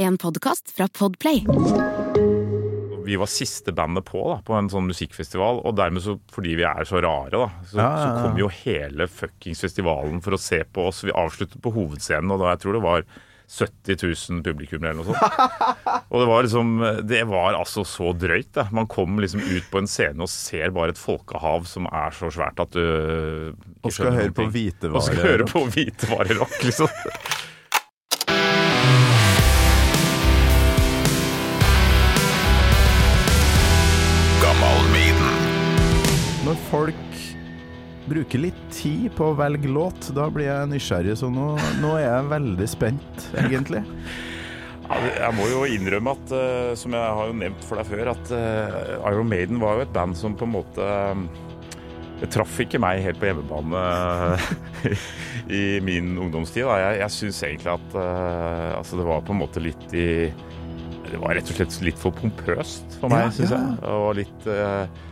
En podkast fra Podplay. Vi var siste bandet på da, på en sånn musikkfestival, og dermed så, fordi vi er så rare, da, så, Ja, ja, ja. så kom jo hele fuckings festivalen for å se på oss. Vi avsluttet på hovedscenen, og da jeg tror det var 70 000 publikum eller noe sånt. Og det var liksom Det var altså så drøyt, da. Man kom liksom ut på en scene og ser bare et folkehav som er så svært at du ikke Og skal skjønner høre på ting. Og skal høre på hvitevarerock, liksom. Folk bruker litt tid på å velge låt, da blir jeg nysgjerrig. Så nå, nå er jeg veldig spent, egentlig. Jeg må jo innrømme at, eh, som jeg har jo nevnt for deg før, at eh, Iron Maiden var jo et band som på en måte eh, Det traff ikke meg helt på hjemmebane i min ungdomstid. Da. Jeg, jeg syns egentlig at eh, altså det var på en måte litt i Det var rett og slett litt for pompøst for meg, Ja, syns jeg. Og litt eh,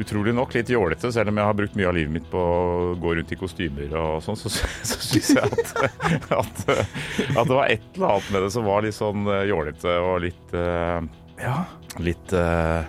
Utrolig nok litt jålete, selv om jeg har brukt mye av livet mitt på å gå rundt i kostymer og sånn, så, så syns jeg at, at, at det var et eller annet med det som var litt sånn eh, jålete og litt eh, Ja. Litt uh,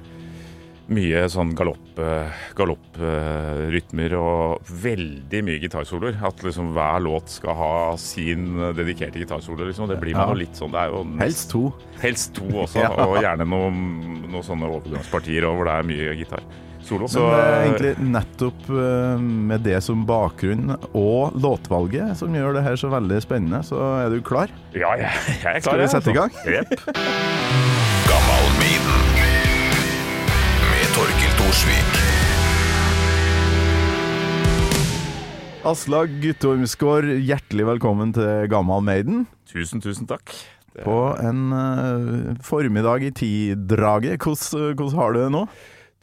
mye sånn galopp, eh, galopprytmer og veldig mye gitarsoloer. At liksom hver låt skal ha sin dedikerte gitarsolo. Liksom. Det blir man Ja. jo litt sånn. Det er jo nest- Helst to. helst to også, Ja. og gjerne noen, noen sånne overgangspartier hvor det er mye gitar. Solo. Men det er egentlig nettopp eh, med det som bakgrunn og låtvalget som gjør det her så veldig spennende. Så er du klar? Ja, jeg, jeg er klar. Skal vi sette i gang? Jepp. Gammal Maiden med Torkil Thorsvik. Aslag Guttormsgård, hjertelig velkommen til Gammal Maiden. Tusen, tusen takk. Det- På en uh, formiddag i tidraget. Hvordan har du det nå?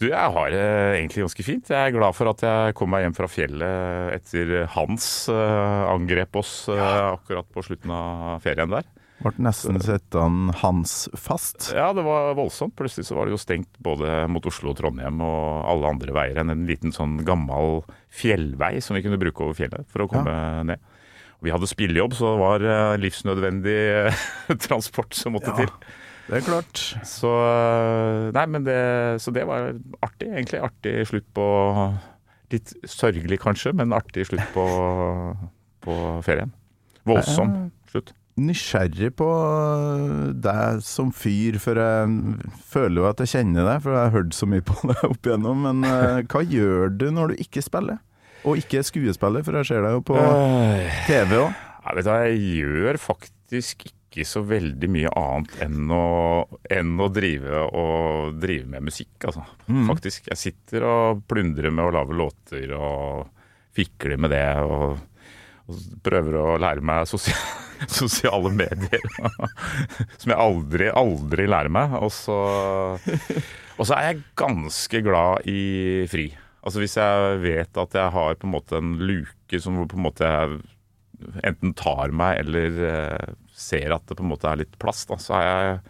Du, jeg har det egentlig ganske fint. Jeg er glad for at jeg kom meg hjem fra fjellet etter Hans eh, angrep oss eh, akkurat på slutten av ferien der. Ble nesten sittende Hans fast. Ja, det var voldsomt. Plutselig så var det jo stengt både mot Oslo og Trondheim og alle andre veier enn en liten sånn gammel fjellvei som vi kunne bruke over fjellet for å komme ned. Og vi hadde spillejobb, så det var eh, livsnødvendig transport som måtte Ja. til. Det er klart. Så, eh, nei, men det, så det var artig, egentlig. Artig slutt på Litt sørgelig kanskje, men artig slutt på, på ferien. Voldsom slutt. Nysgjerrig på deg som fyr, for jeg føler jo at jeg kjenner deg, for jeg har hørt så mye på deg opp igjennom. Men eh, hva gjør du når du ikke spiller? Og ikke er skuespiller, for jeg ser deg jo på TV òg. Jeg, vet hva, jeg gjør faktisk ikke så veldig mye annet enn å, enn å drive, og, drive med musikk, altså. Faktisk. Jeg sitter og plundrer med å lage låter og fikler med det. og, prøver å lære meg sosia- sosiale medier. som jeg aldri, aldri lærer meg. Og så, og så er jeg ganske glad i fri. Altså Hvis jeg vet at jeg har på en måte en luke som på en måte enten tar meg eller eh, ser at det på en måte er litt plass, da, så er jeg,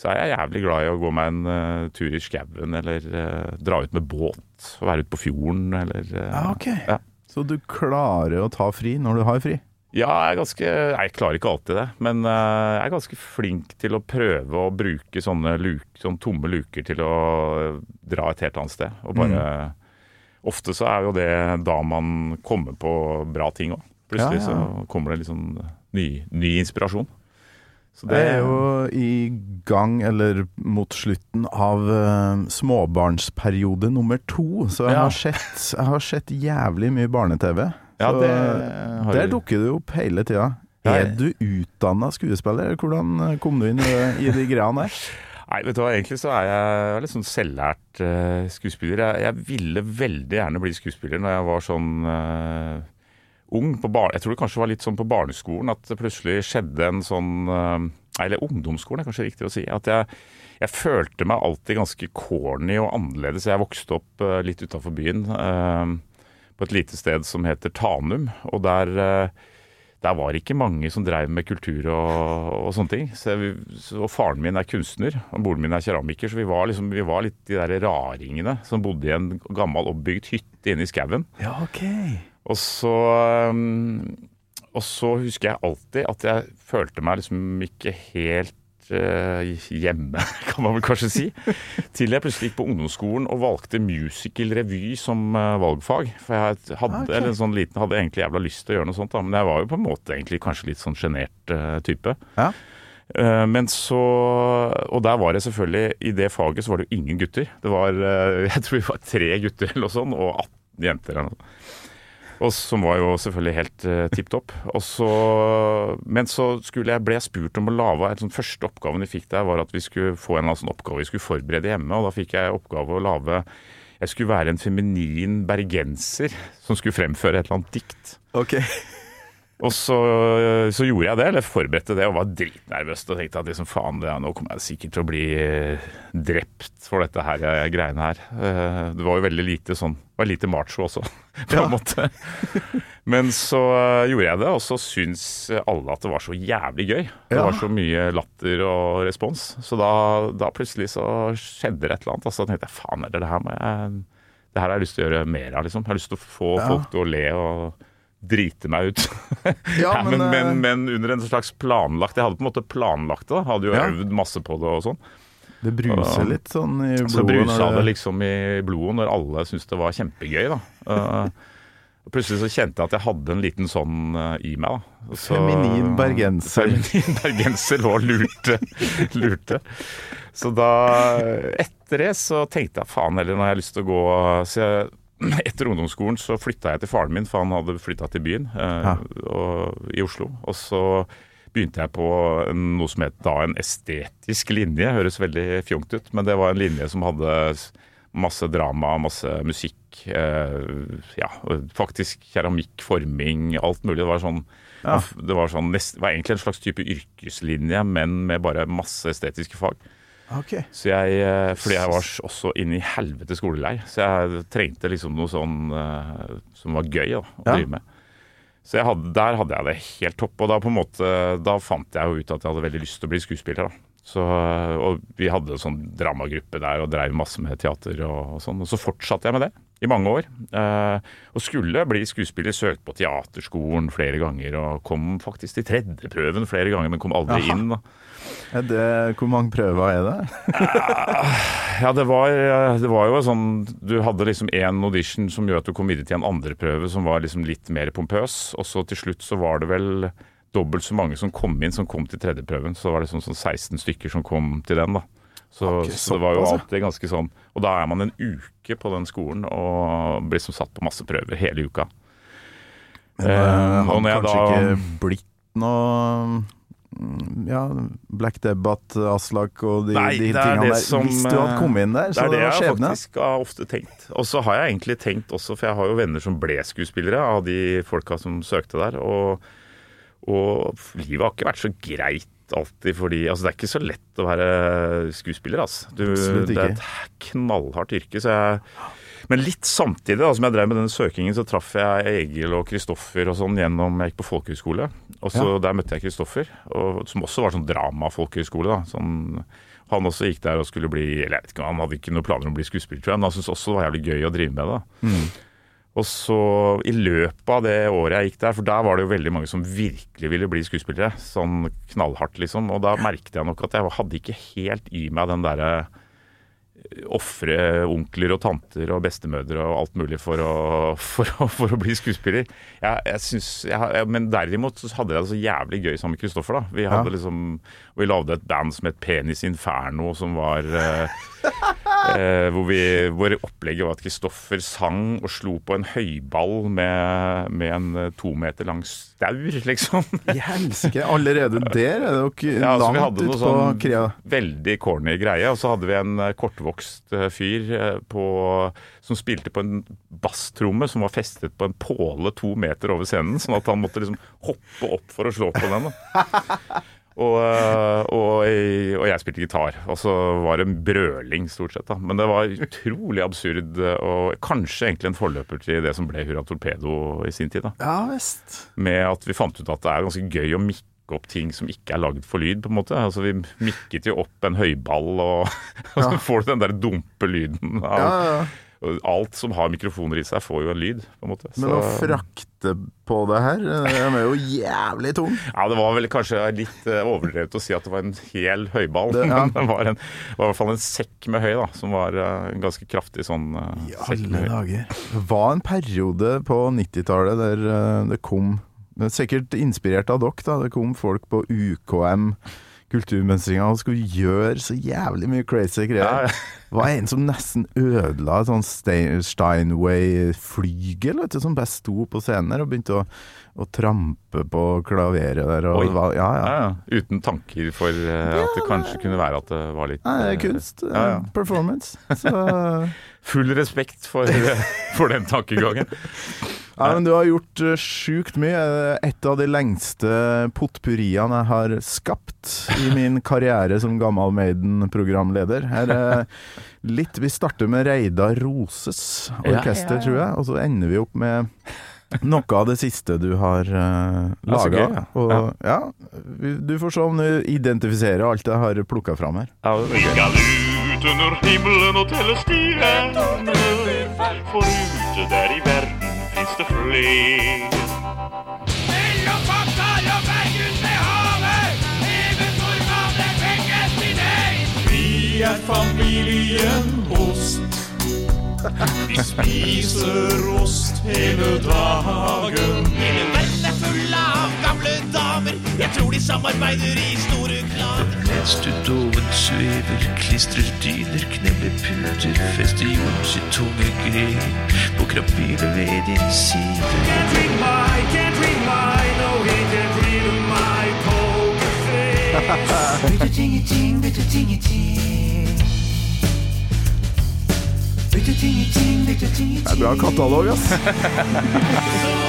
så er jeg jævlig glad i å gå meg en uh, tur i skauen eller uh, dra ut med båt. og Være ute på fjorden eller uh, Ja, okay. Ja. Så du klarer å ta fri når du har fri? Ja, jeg er ganske jeg klarer ikke alltid det. Men eh, jeg er ganske flink til å prøve å bruke sånne, luk, sånne tomme luker til å eh, dra et helt annet sted. Og bare Ofte så er jo det da man kommer på bra ting òg. Plutselig Ja, ja. så kommer det litt sånn ny, ny inspirasjon. Så Det er jo i gang, eller mot slutten av uh, småbarnsperiode nummer to, så jeg, Ja. har sett, jeg har sett jævlig mye barne-TV. Ja, Så, det har Der dukker det opp hele tida. Er du utdanna skuespiller? Hvordan eh, kom du inn i, i de greiene der? Nei, vet du hva, egentlig så er jeg litt sånn selvlært uh, skuespiller. Jeg, jeg ville veldig gjerne bli skuespiller når jeg var sånn eh, ung. Bar jeg tror det kanskje var litt sånn på barneskolen at det plutselig skjedde en sånn eh, Eller ungdomsskolen er kanskje riktig å si. At jeg, jeg følte meg alltid ganske corny og annerledes. Jeg vokste opp eh, litt utafor byen, eh, på et lite sted som heter Tanum. Og der der var ikke mange som drev med kultur og, og sånne ting. Så og faren min er kunstner, og broren min er keramiker, så vi var, liksom, vi var litt de der raringene som bodde i en gammel oppbygd hytte inne i skauen. Ja, ok. Og så um, Og så husker jeg alltid at jeg følte meg liksom ikke helt eh, hjemme, kan man vel kanskje si. Til jeg plutselig gikk på ungdomsskolen og valgte musical revy som eh, valgfag. For jeg hadde, okay. eller sånn liten, hadde egentlig jævla lyst til å gjøre noe sånt, da. men jeg var jo på en måte egentlig kanskje litt sånn sjenert eh, type. Ja. Men så Og der var det selvfølgelig I det faget så var det jo ingen gutter. Det var Jeg tror vi var tre gutter eller noe sånt, og 18 jenter eller noe. Og som var jo selvfølgelig helt uh, tipp topp. Men så jeg, ble jeg spurt om å lage den Første oppgaven vi fikk der, var at vi skulle få en eller sånn oppgave vi skulle forberede hjemme. Og da fikk jeg oppgave å lage Jeg skulle være en feminin bergenser som skulle fremføre et eller annet dikt. Ok. Og så, så gjorde jeg det, eller forberedte det, og var dritnervøs og tenkte at liksom, faen, det, nå kommer jeg sikkert til å bli eh, drept for dette her eh, greiene her. Eh, Det var jo veldig lite sånn var lite macho også, på Ja. en måte. Men så eh, gjorde jeg det, og så syns alle at det var så jævlig gøy. Det Ja. var så mye latter og respons. Så da, da plutselig så skjedde det et eller annet. Og så tenkte jeg faen, eller det her må jeg Det her har jeg lyst til å gjøre mer av, liksom. Jeg har lyst til å få Ja. folk til å le og drite meg ut. Ja, men, men, men, eh, men under en slags planlagt Jeg hadde på en måte planlagt det. Hadde jo Ja. øvd masse på det og sånn. Det bruser litt sånn i blodet. Så brusa når det liksom i blodet når alle syntes det var kjempegøy, da. Uh, plutselig så kjente jeg at jeg hadde en liten sånn uh, i meg, da. Så, Feminin bergenser. Feminin bergenser lå og lurte. lurte. Så da, etter det, så tenkte jeg faen heller, jeg har lyst til å gå så jeg, Etter ungdomsskolen så flytta jeg til faren min, for han hadde flytta til byen eh, og, i Oslo. Og så begynte jeg på en, noe som het da en estetisk linje. Høres veldig fjongt ut, men det var en linje som hadde masse drama, masse musikk. Eh, ja, faktisk keramikk, forming, alt mulig. Det var sånn Ja. det var, sånn, var egentlig en slags type yrkeslinje, men med bare masse estetiske fag. Ok. Så jeg, eh, fordi jeg var også inne i helvete skolelei, så jeg trengte liksom noe sånn eh, som var gøy da, å Ja. drive med. Så jeg hadde, der hadde jeg det helt topp, og da på en måte, da fant jeg jo ut at jeg hadde veldig lyst til å bli skuespiller. da. Så, og vi hadde en sånn dramagruppe der og drev masse med teater og, og sånn. Og så fortsatte jeg med det i mange år. Eh, og skulle bli skuespiller, søkte på teaterskolen flere ganger og kom faktisk til tredjeprøven flere ganger, men kom aldri Aha. inn. det, hvor mange prøver er det? Ja, det var, det var jo sånn Du hadde liksom én audition som gjør at du kom videre til en andre prøve som var liksom litt mer pompøs. Og så til slutt så var det vel dobbelt så mange som kom inn som kom til tredjeprøven. Så var det sånn, sånn 16 stykker som kom til den, da. Så, Ok, så det var jo alltid ganske sånn Og da er man en uke på den skolen og blir som satt på masse prøver hele uka. Men Eh, eh, har kanskje da- ikke blitt noe mm, ja, Black Debbat, Aslak og de, Nei, de er tingene der. som, Hvis du hadde eh, kommet inn der, Det så er det det var jeg faktisk har ofte tenkt. Og så har jeg egentlig tenkt også, for jeg har jo venner som ble skuespillere av de folka som søkte der. Og, og livet har ikke vært så greit alltid fordi Altså, det er ikke så lett å være skuespiller, altså. Du, det er et knallhardt yrke, så jeg men litt samtidig da, som jeg drev med denne søkingen, så traff jeg Egil og Kristoffer og sånn gjennom Jeg gikk på folkehøyskole. Og så Ja. der møtte jeg Kristoffer, og- som også var sånn dramafolkehøyskole. da, sånn han også gikk der og skulle bli eller jeg vet ikke, Han hadde ikke noen planer om å bli skuespiller, tror jeg, men han syntes også det var jævlig gøy å drive med det. Mm. Og så i løpet av det året jeg gikk der, for der var det jo veldig mange som virkelig ville bli skuespillere, sånn knallhardt liksom, og da merket jeg nok at jeg hadde ikke helt i meg den derre ofre onkler og tanter og bestemødre og alt mulig for å, for å, for å bli skuespiller. Jeg, jeg synes, jeg, men derimot så hadde jeg det så jævlig gøy sammen med Kristoffer. da. Vi hadde Ja. liksom, og vi lagde et band som het Penis Inferno, som var eh, eh, hvor, vi, hvor opplegget var at Kristoffer sang og slo på en høyball med, med en eh, to meter lang staur, liksom. I allerede der er dere Ja, så vi langt hadde noe sånn krea. veldig corny greie. Og så hadde vi en eh, kortvokst fyr på, som spilte på en basstromme som var festet på en påle to meter over scenen, sånn at han måtte liksom hoppe opp for å slå på den. Da. Og, eh, og, jeg, og jeg spilte gitar, og så var det brøling stort sett. da. Men det var utrolig absurd, eh, og kanskje egentlig en forløper til det som ble Hurra Torpedo i sin tid. da Ja visst. med at vi fant ut at det er ganske gøy å mikke opp ting som ikke er lagd for lyd, på en måte. Altså Vi mikket jo opp en høyball, og, og så får du den der dumpe lyden. Av, Ja, ja. Alt som har mikrofoner i seg, får jo en lyd, på en måte. Men å frakte på det her, den er jo jævlig tung. Ja, det var vel kanskje litt eh, overdrevet å si at det var en hel høyball. Det- ja. Men det var, en, var i hvert fall en sekk med høy, da, som var eh, en ganske kraftig sånn eh, I sekk med alle dager. Det var en periode på 90-tallet der eh, det kom Sikkert inspirert av dere, da. Det kom folk på UKM, kulturmønstringa, og skulle gjøre så jævlig mye crazy greier. ja. Var en som nesten ødela et sånn Steinway-flygel, som bare sto på scenen og begynte å, å trampe på klaveret der. Var, ja, ja. Uten tanker for uh, at det kanskje kunne være at det var litt Nei, det er eh, kunst. Ja. Performance. Så Full respekt for, for den tankegangen. Ja, men du har gjort uh, sjukt mye. Et av de lengste potpurriene jeg har skapt i min karriere som Gammal Maiden-programleder. Er litt Vi starter med Reidar Roses orkester, Ja, ja, ja. tror jeg, og så ender vi opp med noe av det siste du har uh, laga. ja. Og ja, du får se om du identifiserer alt jeg har plukka fram her. Ja, vi. Skal ut under himmelen og telle stjernene. For ute der i verden fins det. Mellom og havet, din. Vi er familien Ost. Vi spiser ost hele dagen. Hele verden er full av gamle damer. Jeg tror de samarbeider i store klaner. Mens du doven svever, klistrer dyner, knebler puter, fester jord sitt tunge grep på krapylet ved din side. Can't read my, can't read my, no he can't read my poker face. Bytte tingeting, bytte tingeting. Bytte tingeting, bytte Det er bra katalog, ass.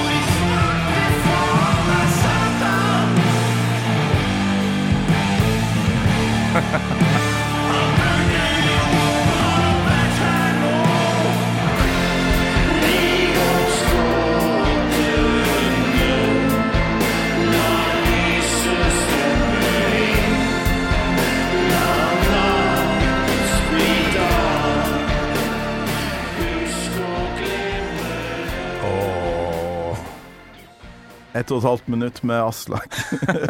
ha ha ha Ett og et halvt minutt med Aslak.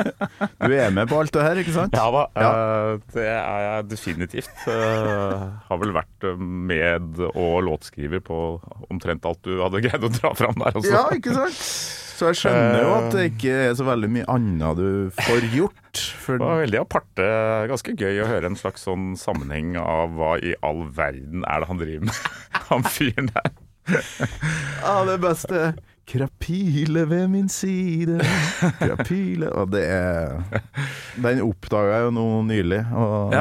Du er med på alt det her, ikke sant? Ja da, Ja. eh, det er jeg definitivt. Eh, har vel vært eh, med og låtskriver på omtrent alt du hadde greid å dra fram der. Også. Ja, ikke sant? Så jeg skjønner jo at det ikke er så veldig mye annet du får gjort. For Det var veldig aparte. Ganske gøy å høre en slags sånn sammenheng av hva i all verden er det han driver med, han fyren der. ja, det beste Krapyle ved min side, krapyle Og det er Den oppdaga jeg jo nå nylig, og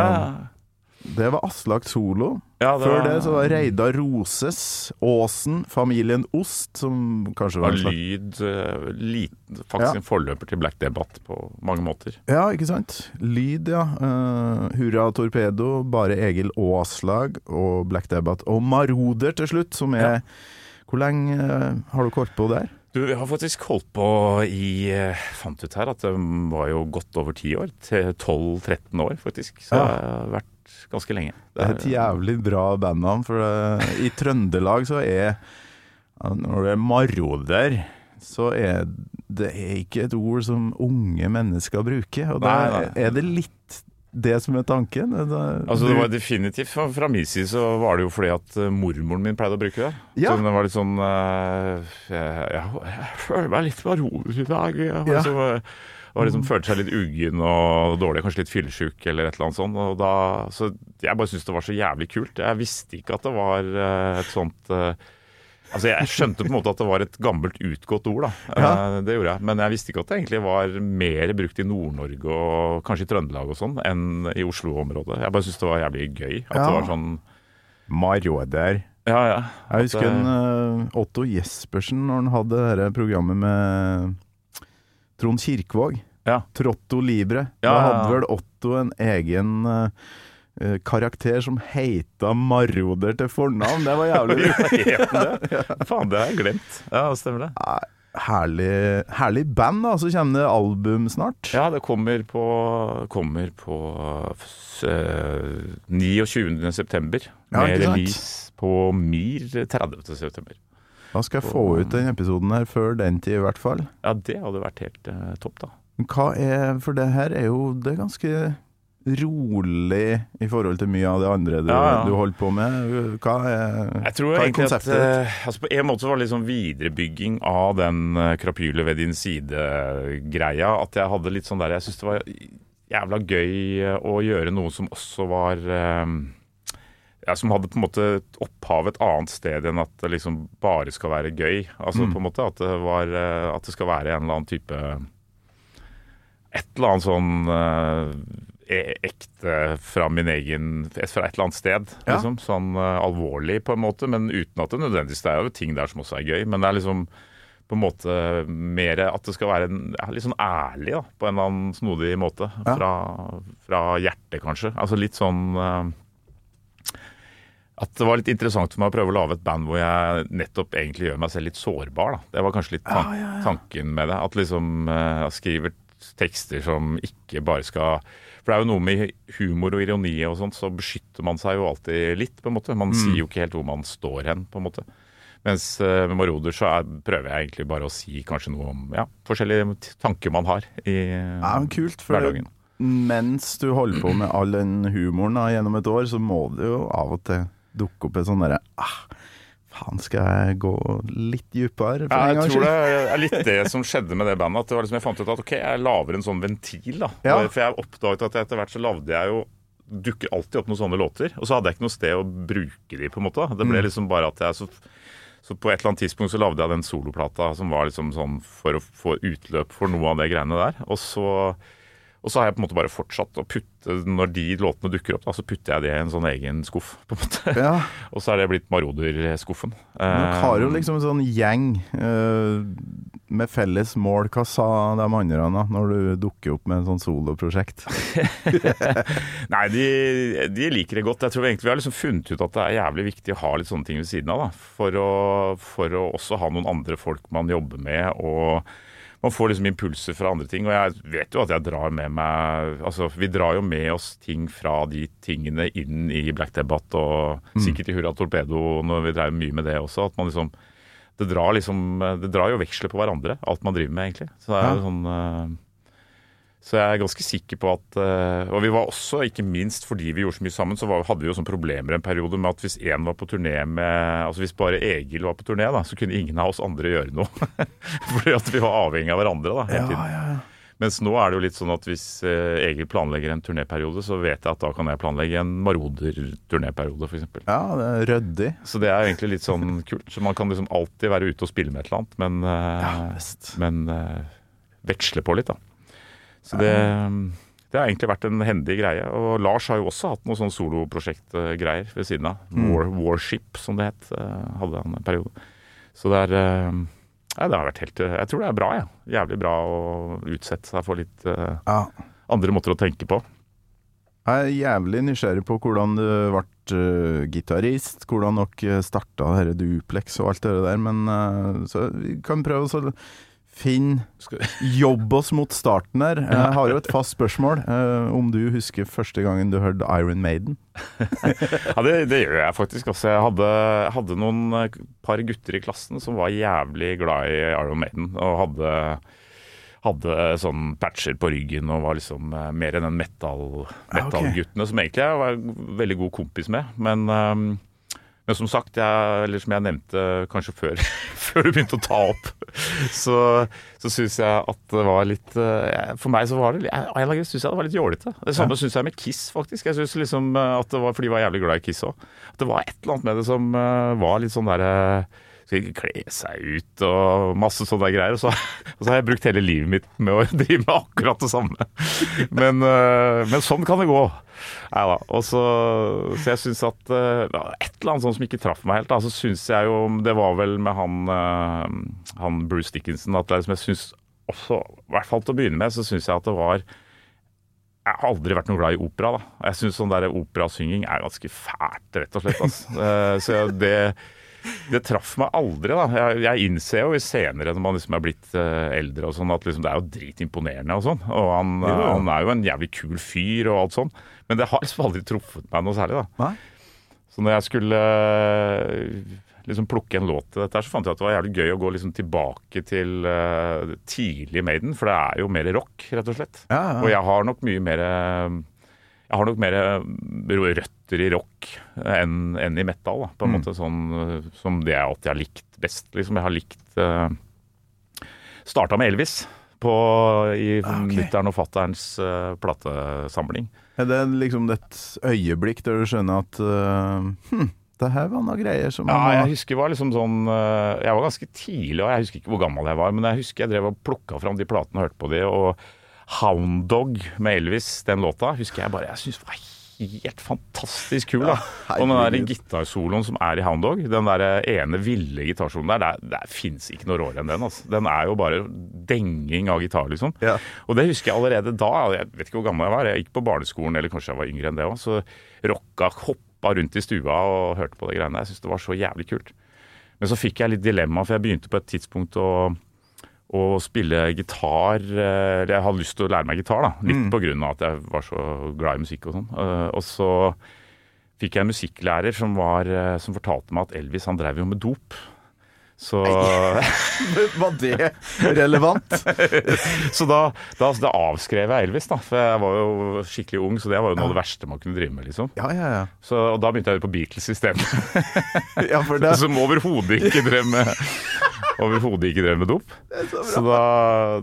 det var Aslak Solo. Ja, det Før var- det så var Reidar Roses, Åsen, familien Ost, som kanskje var en slags lyd eh, liten, faktisk Ja. en forløper til Black Debate på mange måter. Ja, ikke sant? Lyd, ja. Uh, Hurra Torpedo, bare Egil Aaslag og Black Debate. Og Maroder til slutt, som er Hvor lenge eh, har du holdt på der? Du, vi har faktisk holdt på i eh, Fant ut her at det var jo godt over ti år. til 12-13 år, faktisk. Så Ja. det har vært ganske lenge. Det er et jævlig bra bandnavn, for det, i Trøndelag så er Når det er maroder, så er det er ikke et ord som unge mennesker bruker. Og da er det litt det som er tanken. Altså det var definitivt Fra, min side så var det jo fordi at eh, mormoren min pleide å bruke det. Ja. Så det var litt sånn eh, jeg, jeg, føler meg litt rolig i dag. Ja. liksom, eh, og liksom følte seg litt uggen og dårlig, kanskje litt fyllesyk eller et eller annet sånt. Og da, så jeg bare syntes det var så jævlig kult. Jeg visste ikke at det var et sånt Altså Jeg skjønte på en måte at det var et gammelt, utgått ord, da. Ja. Eh, Det gjorde jeg. Men jeg visste ikke at det egentlig var mer brukt i Nord-Norge og kanskje i Trøndelag og sånn, enn i Oslo-området. Jeg bare syntes det var jævlig gøy. At Ja. det var sånn Marauder. Ja, ja. Jeg husker en, eh, Otto Jespersen når han hadde det programmet med Trond Kirkvaag. Ja. Trotto Libre. Ja, Da hadde vel Otto en egen eh, karakter som heita Maroder til fornavn. Det var jævlig det? Faen, det har jeg glemt. Ja, stemmer det. Herlig, herlig band, da. Så kommer det album snart. Ja, det kommer på, kommer på uh, 29. september. Ja, med release på Mir 30. september. Da skal jeg få ut den episoden her før den tid, i hvert fall. Ja, det hadde vært helt uh, topp, da. Hva er For det her er jo Det er ganske rolig i forhold til mye av det andre du, Ja, ja. du holdt på med. Hva er, Jeg tror hva er konseptet? at eh, altså På en måte var det sånn viderebygging av den eh, krapylet ved din side-greia. At jeg hadde litt sånn der Jeg syntes det var jævla gøy eh, å gjøre noe som også var ja, Som hadde på en måte opphavet opphav et annet sted enn at det liksom bare skal være gøy. Altså på en måte at det, var, at det skal være en eller annen type Et eller annet sånn ekte fra min egen Fra et eller annet sted. Ja. Liksom, sånn uh, alvorlig på en måte, men uten at det nødvendigvis Det er jo ting der som også er gøy, men det er liksom på en måte mer at det skal være en, ja, litt sånn ærlig, da, på en eller annen snodig måte. Ja. Fra, fra hjertet, kanskje. Altså litt sånn uh, At det var litt interessant for meg å prøve å lage et band hvor jeg nettopp egentlig gjør meg selv litt sårbar. Da. Det var kanskje litt tan tanken med det. At liksom uh, jeg skriver tekster som ikke bare skal For det er jo noe med humor og ironi og sånt, så beskytter man seg jo alltid litt, på en måte. Man sier jo ikke helt hvor man står hen, på en måte. Mens eh, med Maroder så er, prøver jeg egentlig bare å si kanskje noe om ja, forskjellige tanker man har i Ja, men kult, for hverdagen. mens du holder på med all den humoren da, gjennom et år, så må det jo av og til dukke opp et sånn derre ah, Faen, skal jeg gå litt dypere? Ja, jeg tror det er litt det som skjedde med det bandet. At det var liksom jeg fant ut at ok, jeg lager en sånn ventil. da. Ja. For jeg oppdaget at etter hvert så lagde jeg jo dukker alltid opp noen sånne låter. Og så hadde jeg ikke noe sted å bruke de, på en måte. Det ble Mm. liksom bare at jeg så, så på et eller annet tidspunkt så lagde jeg den soloplata som var liksom sånn for å få utløp for noe av det greiene der. Og så, og så har jeg på en måte bare fortsatt å putte Når de låtene dukker opp, da, så putter jeg det i en sånn egen skuff. på en måte. Ja, Og så er det blitt Maroder-skuffen. Dere har jo liksom en sånn gjeng uh, med felles mål. Hva sa de andre da, når du dukker opp med en sånn soloprosjekt? Nei, de, de liker det godt. Jeg tror egentlig vi har liksom funnet ut at det er jævlig viktig å ha litt sånne ting ved siden av. Da, for, å, for å også ha noen andre folk man jobber med. og man får liksom impulser fra andre ting. Og jeg vet jo at jeg drar med meg Altså, vi drar jo med oss ting fra de tingene inn i Black Debate, og sikkert i Hurra Torpedo når vi dreier mye med det også. At man liksom Det drar liksom Det drar jo veksler på hverandre, alt man driver med, egentlig. Så det er jo sånn eh, så jeg er ganske sikker på at eh, Og vi var også, ikke minst fordi vi gjorde så mye sammen, så var, hadde vi jo sånne problemer en periode med at hvis én var på turné med Altså hvis bare Egil var på turné, da, så kunne ingen av oss andre gjøre noe. fordi at vi var avhengig av hverandre da, hele tiden. Mens nå er det jo litt sånn at hvis eh, Egil planlegger en turnéperiode, så vet jeg at da kan jeg planlegge en Maroder-turnéperiode, f.eks. Ja, det er ryddig. Så det er egentlig litt sånn kult. Så man kan liksom alltid være ute og spille med et eller annet, men, eh, visst. men veksle på litt, da. Så det, det har egentlig vært en hendig greie. Og Lars har jo også hatt noe sånn soloprosjektgreier ved siden av. War, Warship, som det het, eh, hadde han en periode. Så det er eh, ja, det har vært helt Jeg tror det er bra, jeg. Ja. Jævlig bra å utsette seg for litt uh, Ja. andre måter å tenke på. Jeg er jævlig nysgjerrig på hvordan du ble uh, gitarist, hvordan dere starta dette duplex og alt det der, men uh, så vi kan prøve å så finne Jobb oss mot starten der. Jeg har jo et fast spørsmål. eh, om du husker første gangen du hørte Iron Maiden? Ja, det, det gjør jeg faktisk. Altså, jeg hadde, hadde noen eh, par gutter i klassen som var jævlig glad i Iron Maiden. Og hadde, hadde sånn patcher på ryggen og var liksom eh, mer enn den metal- Ja, ok. metal-guttene, som egentlig jeg var veldig god kompis med. Men, ehm, men som sagt, jeg, eller som jeg nevnte kanskje før, før du begynte å ta opp, så, så syns jeg at det var litt eh, For meg så var det jeg, jeg, jeg jeg det var litt jålete. Det samme synes syns jeg med Kiss, faktisk. Jeg synes liksom eh, at det var, For de var jævlig glad i Kiss òg. At det var et eller annet med det som eh, var litt sånn derre skal kle seg ut og masse sånne greier. Og så, og så har jeg brukt hele livet mitt med å drive med akkurat det samme. Men, øh, men sånn kan det gå. Nei da. Så, så jeg syns at øh, Et eller annet sånt som ikke traff meg helt. Da. Så syns jeg jo Det var vel med han, øh, han Bruce Dickinson at liksom jeg syns også, i hvert fall til å begynne med, så syns jeg at det var jeg har aldri vært noe glad i opera. da. Jeg syns sånn der operasynging er ganske fælt, rett og slett. Altså. Eh, så det, det traff meg aldri, da. Jeg, jeg innser jo senere, når man liksom er blitt eh, eldre og sånn, at liksom, det er jo dritimponerende og sånn. Og han, jo. han er jo en jævlig kul fyr og alt sånn. Men det har liksom aldri truffet meg noe særlig, da. Nei? Så når jeg skulle eh, liksom plukke en låt til dette, her, så fant jeg at det var jævlig gøy å gå liksom tilbake til uh, tidlig Maiden, for det er jo mer rock, rett og slett. Ja, ja. Og jeg har nok mye mer Jeg har nok mer røtter i rock enn enn i metal, da. På en Mm. måte sånn eh, som det jeg alltid har likt best. Liksom jeg har likt uh, Starta med Elvis på, i Ah, ok. mutter'n og fatterns uh, platesamling. Er det liksom et øyeblikk der du skjønner at uh, hm, det her var noen greier som Ja, jeg jeg husker var liksom sånn uh, Jeg var ganske tidlig, og jeg husker ikke hvor gammel jeg var, men jeg husker jeg drev og plukka fram de platene og hørte på de, og Hound Dog med Elvis, den låta, husker jeg bare Jeg syns var helt fantastisk kul, da. Ja, og den der gitarsoloen som er i Hound Dog, den der ene ville gitarsoloen der, der, der fins ikke noe råere enn den. Altså. Den er jo bare denging av gitar, liksom. Ja. Og det husker jeg allerede da. Jeg vet ikke hvor gammel jeg var. Jeg gikk på barneskolen, eller kanskje jeg var yngre enn det òg. Så rocka, hoppa rundt i stua og hørte på de greiene. der. Jeg syns det var så jævlig kult. Men så fikk jeg litt dilemma, for jeg begynte på et tidspunkt å, å spille gitar. eh, Jeg hadde lyst til å lære meg gitar, da. Litt på grunn av at jeg var så glad i musikk og sånn. Eh, Og så fikk jeg en musikklærer som, var, eh, som fortalte meg at Elvis han drev jo med dop. Så Var det relevant? Så da, da, da avskrev jeg Elvis, da. For jeg var jo skikkelig ung, så det var jo noe av det verste man kunne drive med, liksom. Ja, ja, ja. Så, og da begynte jeg på Beatles isteden. ja for det, Som overhodet ikke drev med Overhodet ikke drev med dop. Så da,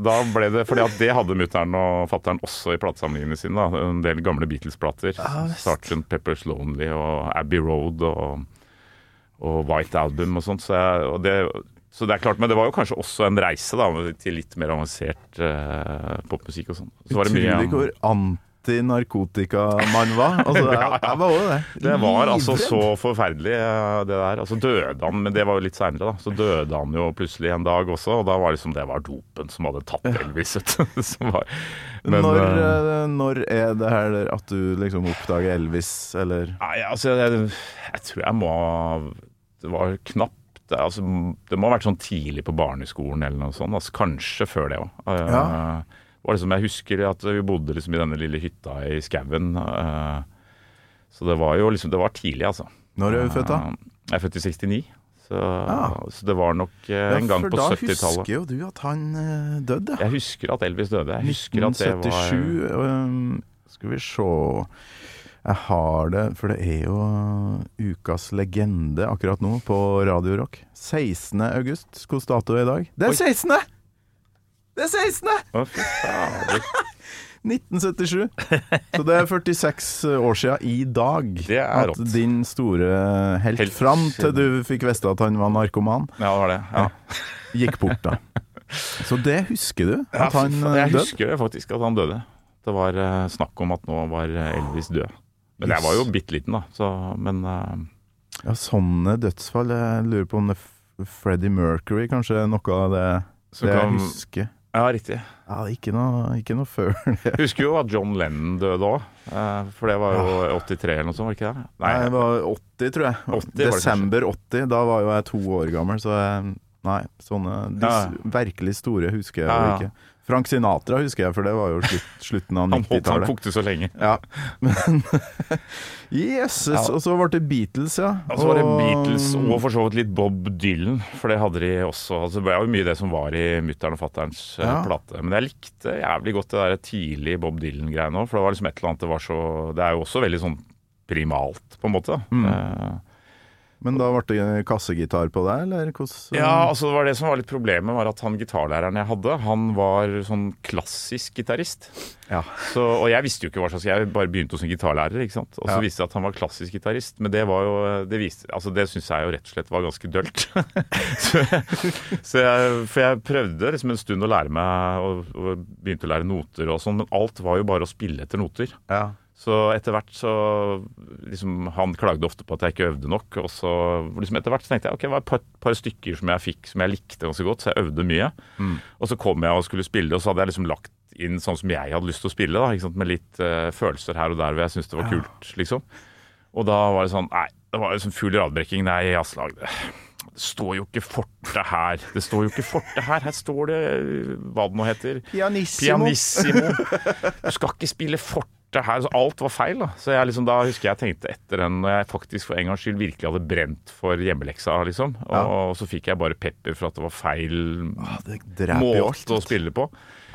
da ble det Fordi at det hadde mutter'n og fatter'n også i platesamlingene sine. Da. En del gamle Beatles-plater. Sgt. Pepper's Lonely og Abbey Road og, og White Album og sånt. Så, jeg, og det, så det er klart, Men det var jo kanskje også en reise da, til litt mer avansert eh, popmusikk og sånn. Så var det mye Utrolig hvor antinarkotika man var. Altså, jeg, jeg var også det. Det var altså så forferdelig, eh, det der. Altså døde han, men det var jo litt seinere, da. Så døde han jo plutselig en dag også, og da var liksom det var dopen som hadde tatt Elvis, var- Men, når, eh, eh, når er det her at du liksom oppdager Elvis, eller Nei, altså, jeg, jeg tror jeg må Det var knapt det, altså, det må ha vært sånn tidlig på barneskolen eller noe sånt. Altså, kanskje før det òg. Ja. Liksom, jeg husker at vi bodde liksom i denne lille hytta i skauen. eh, så det var jo liksom Det var tidlig, altså. Når er du født, da? Eh, Jeg er født i 69. Så, Ja. så det var nok eh, en gang for på da 70-tallet. husker jo du at han døde. Jeg husker at Elvis døde. Jeg husker at det var 1977 um, Skal vi se Jeg har det, for det er jo ukas legende akkurat nå på Radio Rock. 16. august. Hvilken dato er i dag? Det er 16.! Det er 16. Å, fy fader. 1977. Så det er 46 år siden i dag Det er at rått. din store helt, Helt fram til du fikk vite at han var narkoman, Ja, det var det. Ja. gikk bort da. Så det husker du? At han døde? jeg døde? husker det faktisk, at han døde. Det var eh, snakk om at nå var eh, Elvis død. Men jeg var jo bitte liten, da. Så, men eh, Ja, sånne dødsfall. Jeg lurer på om det er Freddie Mercury kanskje er noe av det, Så det jeg kan- husker. Ja, riktig. Ja, ikke noe, ikke noe før det. Husker jo at John Lennon døde òg. for det var jo 83 eller noe sånt, var det ikke det? Nei, det var 80, tror jeg. 80 Desember 80. Da var jo jeg to år gammel, så jeg, Nei, sånne de Ja. virkelig store husker jeg Ja, ja. ikke. Frank Sinatra husker jeg, for det var jo slutt, slutten av 90-tallet. han 90-tallet. kokte så lenge. Ja, men Jøsses. Ja. Og så ble det Beatles, ja. Og så var det Beatles og for så vidt litt Bob Dylan, for det hadde de også. Altså, det var jo mye det som var i mutter'n og fatterns eh, Ja. plate. Men jeg likte jævlig godt det der tidlig Bob Dylan-greiene òg, for det var liksom et eller annet det var så Det er jo også veldig sånn primalt, på en måte. Mm. Eh, Men da ble det kassegitar på deg, eller hvordan Ja, altså det var det som var litt problemet, var at han gitarlæreren jeg hadde, han var sånn klassisk gitarist. Ja. Så, og jeg visste jo ikke hva slags Jeg bare begynte hos en gitarlærer, ikke sant. Og så Ja. viste det at han var klassisk gitarist, men det var jo Det, viste, altså det syns jeg jo rett og slett var ganske dølt. så så jeg, for jeg prøvde liksom en stund å lære meg og, og begynte å lære noter og sånn, men alt var jo bare å spille etter noter. Ja. Så etter hvert så liksom, Han klagde ofte på at jeg ikke øvde nok. Og så liksom etter hvert så tenkte jeg ok, det var et par, par stykker som jeg fikk som jeg likte ganske godt, så jeg øvde mye. Og så kom jeg og skulle spille, og så hadde jeg liksom lagt inn sånn som jeg hadde lyst til å spille. da? Med litt uh, følelser her og der hvor jeg syntes det var kult, liksom. Og da var det sånn Nei, det var liksom full radbrekking. Nei, jazzlag. det, står jo ikke Forte her. Det står jo ikke Forte her. Her står det hva det nå heter. Pianissimo. Pianissimo. Du skal ikke spille Forte her. Så alt var feil. da Så jeg liksom, Da husker jeg tenkte etter den når jeg faktisk for en gangs skyld virkelig hadde brent for hjemmeleksa, liksom. Og, så fikk jeg bare pepper for at det var feil Det dreper alt. måte å spille på.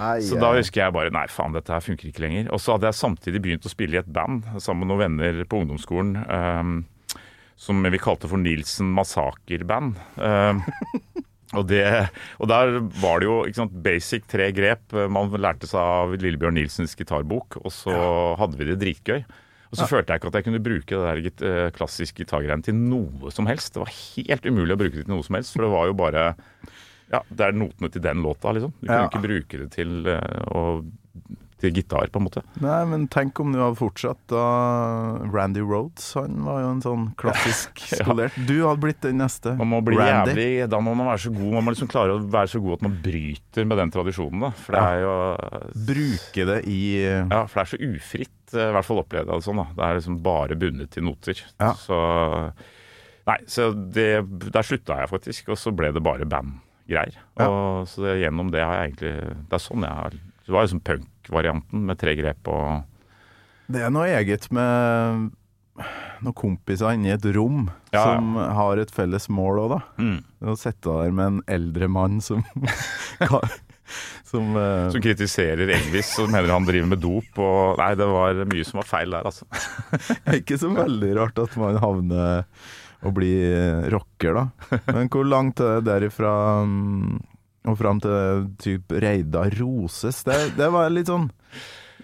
Ai, Så da husker jeg bare Nei, faen, dette her funker ikke lenger. Og så hadde jeg samtidig begynt å spille i et band sammen med noen venner på ungdomsskolen. Um, som vi kalte for Nilsen Massaker-band. Ehm, og, det, og der var det jo sant, basic tre grep. Man lærte seg av Lillebjørn Nilsens gitarbok, og så hadde vi det dritgøy. Og så følte jeg ikke at jeg kunne bruke det der git- eh, klassiske gitargreiene til noe som helst. Det var helt umulig å bruke det til noe som helst, for det var jo bare Ja, det er notene til den låta, liksom. Du kunne Ja. ikke bruke det til, eh, å, til gitar, på en måte. Nei, men tenk om du hadde fortsatt da Randy Rhodes, han var jo en sånn klassisk skolert. Du hadde blitt den neste. Man må bli Randy. jævlig Da må man være så god. Man må liksom klare å være så god at man bryter med den tradisjonen, da. For det er jo Bruke det i Ja, for det er så ufritt, eh, i hvert fall opplevde jeg det sånn. da Det er liksom bare bundet til noter. Ja. Så Nei, så det, der slutta jeg faktisk, og så ble det bare bandgreier. Ja. Og Så det, gjennom det har jeg egentlig Det er sånn jeg har Det var liksom punk-varianten med tre grep og Det er noe eget med noen kompiser inne i et rom Ja, ja. som har et felles mål òg, da. mm. Å sitte der med en eldre mann som Som uh, Som kritiserer Elvis og mener han driver med dop. Og nei, det var mye som var feil der, altså. det er ikke så veldig rart at man havner og blir rocker, da. Men hvor langt er det derifra mm, og fram til typ Reidar Roses? Det, det var litt sånn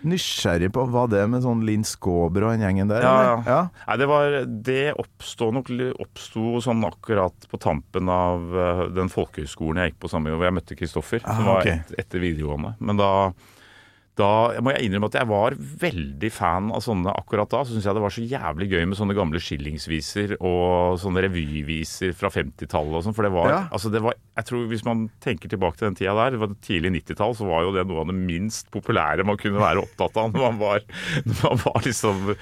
nysgjerrig på. hva det med sånn Linn Skåber og den gjengen der? Ja, ja. Nei, det var Det oppstod nok oppsto sånn akkurat på tampen av eh, den folkehøyskolen jeg gikk på samme jobb, hvor jeg møtte Kristoffer, Ah, som var et, etter videregående. Men da da må jeg innrømme at jeg var veldig fan av sånne akkurat da. Så syns jeg det var så jævlig gøy med sånne gamle skillingsviser og sånne revyviser fra 50-tallet og sånn. For det var, Ja. altså det var Jeg tror hvis man tenker tilbake til den tida der, det var tidlig 90-tall, så var jo det noe av det minst populære man kunne være opptatt av når man var, når man var liksom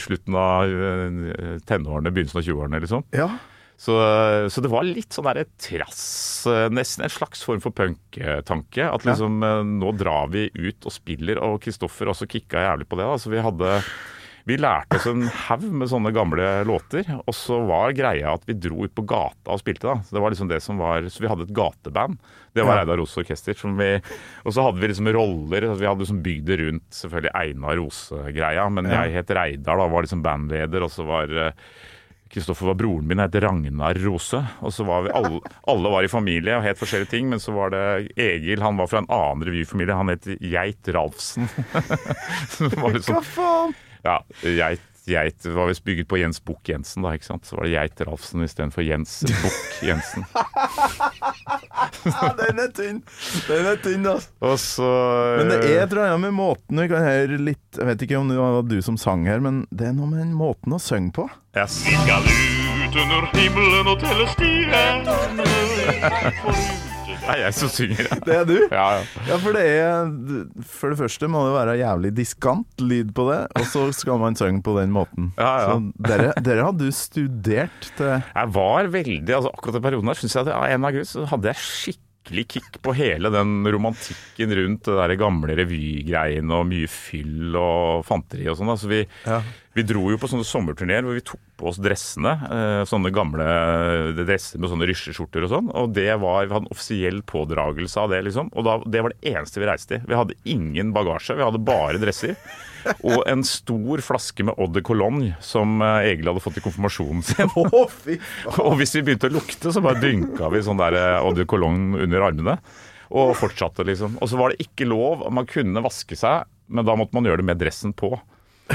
slutten av eh, tenårene, begynnelsen av 20-årene, liksom. ja. Så, så det var litt sånn derre trass, eh, nesten en slags form for punktanke. At liksom ja. nå drar vi ut og spiller, og Kristoffer også kicka jævlig på det. da, så vi hadde vi lærte oss en haug med sånne gamle låter, og så var greia at vi dro ut på gata og spilte. da. Så det var liksom det som var, så vi hadde et gateband. Det var. Reidar Rose Orkester. Som vi, og så hadde vi liksom roller. Vi hadde liksom bygd det rundt selvfølgelig Einar Rose-greia, men jeg het Reidar, da var liksom bandleder, og så var eh, Kristoffer var broren min, jeg het Ragnar Rose. Og så var vi alle, alle var i familie og het forskjellige ting, men så var det Egil, han var fra en annen revyfamilie, han het Geit Ralfsen. Liksom, Hva faen? ja, Geit, Geit det var visst bygget på Jens Bukk Jensen, da, ikke sant. Så var det Geit Ralfsen istedenfor Jens Bukk Jensen. Ja, den er tynn! Den er tynn, altså. Og så Men det er et eller annet med måten vi kan høre litt Jeg vet ikke om det var du som sang her, men det er noe med den måten å synge på. yes. Vi skal ut under himmelen og telle stiene. Det er jeg som synger. Det er du? Ja, ja. Ja, for det er For det første må det være jævlig diskant lyd på det, og så skal man synge på den måten. Ja, ja. Så dere, dere hadde jo studert til Jeg var veldig altså Akkurat den perioden der synes jeg at av en annen grunn så hadde jeg skikkelig kick på hele den romantikken rundt det der gamle revygreiene og mye fyll og fanteri og sånn. Altså vi, Ja. vi dro jo på sånne sommerturneer hvor vi tok på oss dressene. Eh, sånne gamle dresser med sånne rysjeskjorter og sånn. Og det var, vi hadde en offisiell pådragelse av det, liksom. Og da, det var det eneste vi reiste i. Vi hadde ingen bagasje, vi hadde bare dresser. Og en stor flaske med Eau de Cologne som eh, Egil hadde fått i konfirmasjonen sin. Og hvis vi begynte å lukte, så bare dynka vi sånn der Odde eau de cologne under armene. Og fortsatte, liksom. Og så var det ikke lov. Man kunne vaske seg, men da måtte man gjøre det med dressen på.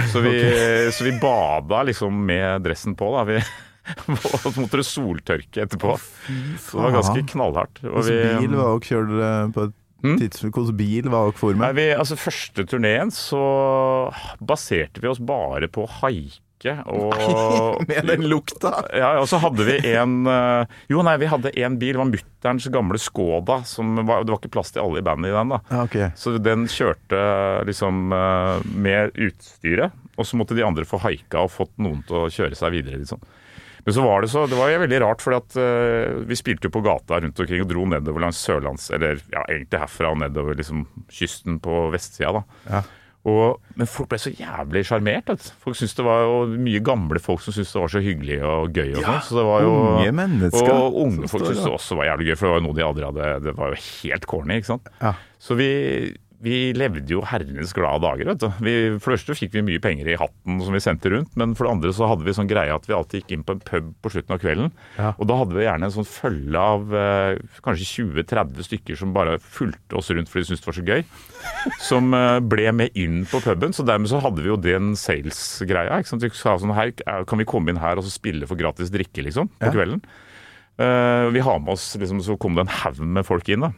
Så vi, så vi bada liksom med dressen på, da. Vi, og så måtte det soltørke etterpå. Så det var ganske knallhardt. Og vi, bil var også kjørt eh, på et Mm? tidspunkt? Bil var dere for Nei, med? vi, altså Første turneen så baserte vi oss bare på å haike og Med den lukta! Ja, og så hadde vi en eh, Jo, nei, vi hadde én bil. Det var mutterns gamle Skoda. Som var, det var ikke plass til alle i bandet i den. da Okay. Så den kjørte liksom eh, med utstyret. Og så måtte de andre få haika og fått noen til å kjøre seg videre. liksom Men så var det så, det var veldig rart, for at eh, vi spilte jo på gata rundt omkring og dro nedover langs Sørlands, eller ja, egentlig herfra og nedover liksom kysten på vestsida, da. Ja. Og, men folk ble så jævlig sjarmert. Folk syntes det var jo mye gamle folk som syntes det var så hyggelig og gøy. og ja, Så det var jo, unge mennesker Og unge folk syntes det også var jævlig gøy, for det var jo noe de aldri hadde Det var jo helt corny, ikke sant. Ja. Så vi, vi levde jo herrenes glade dager, vet du. Vi, for det første fikk vi mye penger i hatten som vi sendte rundt, men for det andre så hadde vi sånn greie at vi alltid gikk inn på en pub på slutten av kvelden. Ja. Og da hadde vi gjerne en sånn følge av eh, kanskje 20-30 stykker som bare fulgte oss rundt fordi de syntes det var så gøy. Som eh, ble med inn på puben. Så dermed så hadde vi jo den sales-greia. ikke sant? Vi sa sånn her, eh, kan vi komme inn her og så spille for gratis drikke, liksom, på Ja. kvelden. Eh, vi har med oss, liksom, Så kom det en haug med folk inn. da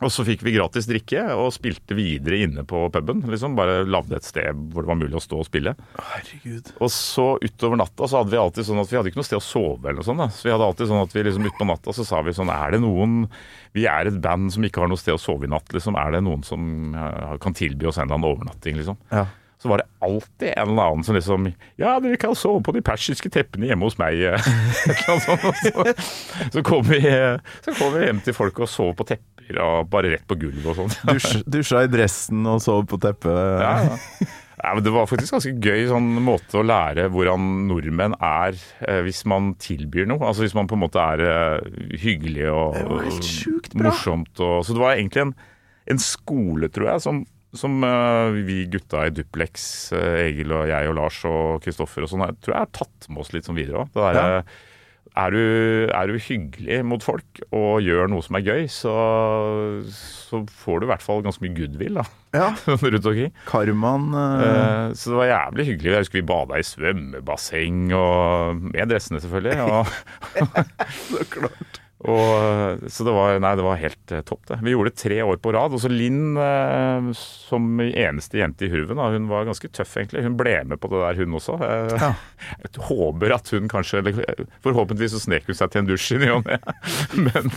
og så fikk vi gratis drikke og spilte videre inne på puben. Liksom Bare lagde et sted hvor det var mulig å stå og spille. Herregud. Og så utover natta så hadde vi alltid sånn at vi hadde ikke noe sted å sove eller noe sånt. da. Så vi hadde alltid sånn at vi liksom utpå natta så sa vi sånn Er det noen Vi er et band som ikke har noe sted å sove i natt, liksom. Er det noen som eh, kan tilby oss en eller annen overnatting, liksom? Ja. Så var det alltid en eller annen som liksom Ja, dere kan sove på de persiske teppene hjemme hos meg. sånt. Så, så kom vi, så kom vi hjem til folk og sov på tepper og bare rett på gulvet og sånn. Dusj, dusja i dressen og sov på teppet. Ja, ja. Ja, men det var faktisk ganske gøy sånn måte å lære hvordan nordmenn er eh, hvis man tilbyr noe. Altså hvis man på en måte er eh, hyggelig og, morsomt. Og, så det var egentlig en, en skole, tror jeg, som, som eh, vi gutta i Duplex, eh, Egil og jeg og Lars og Kristoffer og sånn, tror jeg har tatt med oss litt sånn videre òg. Det derre er du, er du hyggelig mot folk og gjør noe som er gøy, så, så får du i hvert fall ganske mye goodwill da, Ja, rundt omkring. Karmaen eh, Eh, Så det var jævlig hyggelig. Jeg husker vi bada i svømmebasseng, og med dressene selvfølgelig. Og, og, så det var, nei, det var helt eh, topp, det. Vi gjorde det tre år på rad. Og så Linn, eh, som eneste jente i Hurven, hun var ganske tøff, egentlig. Hun ble med på det der, hun også. Jeg, Ja. Jeg håper at hun kanskje Forhåpentligvis så snek hun seg til en dusj i ny og ne. Men,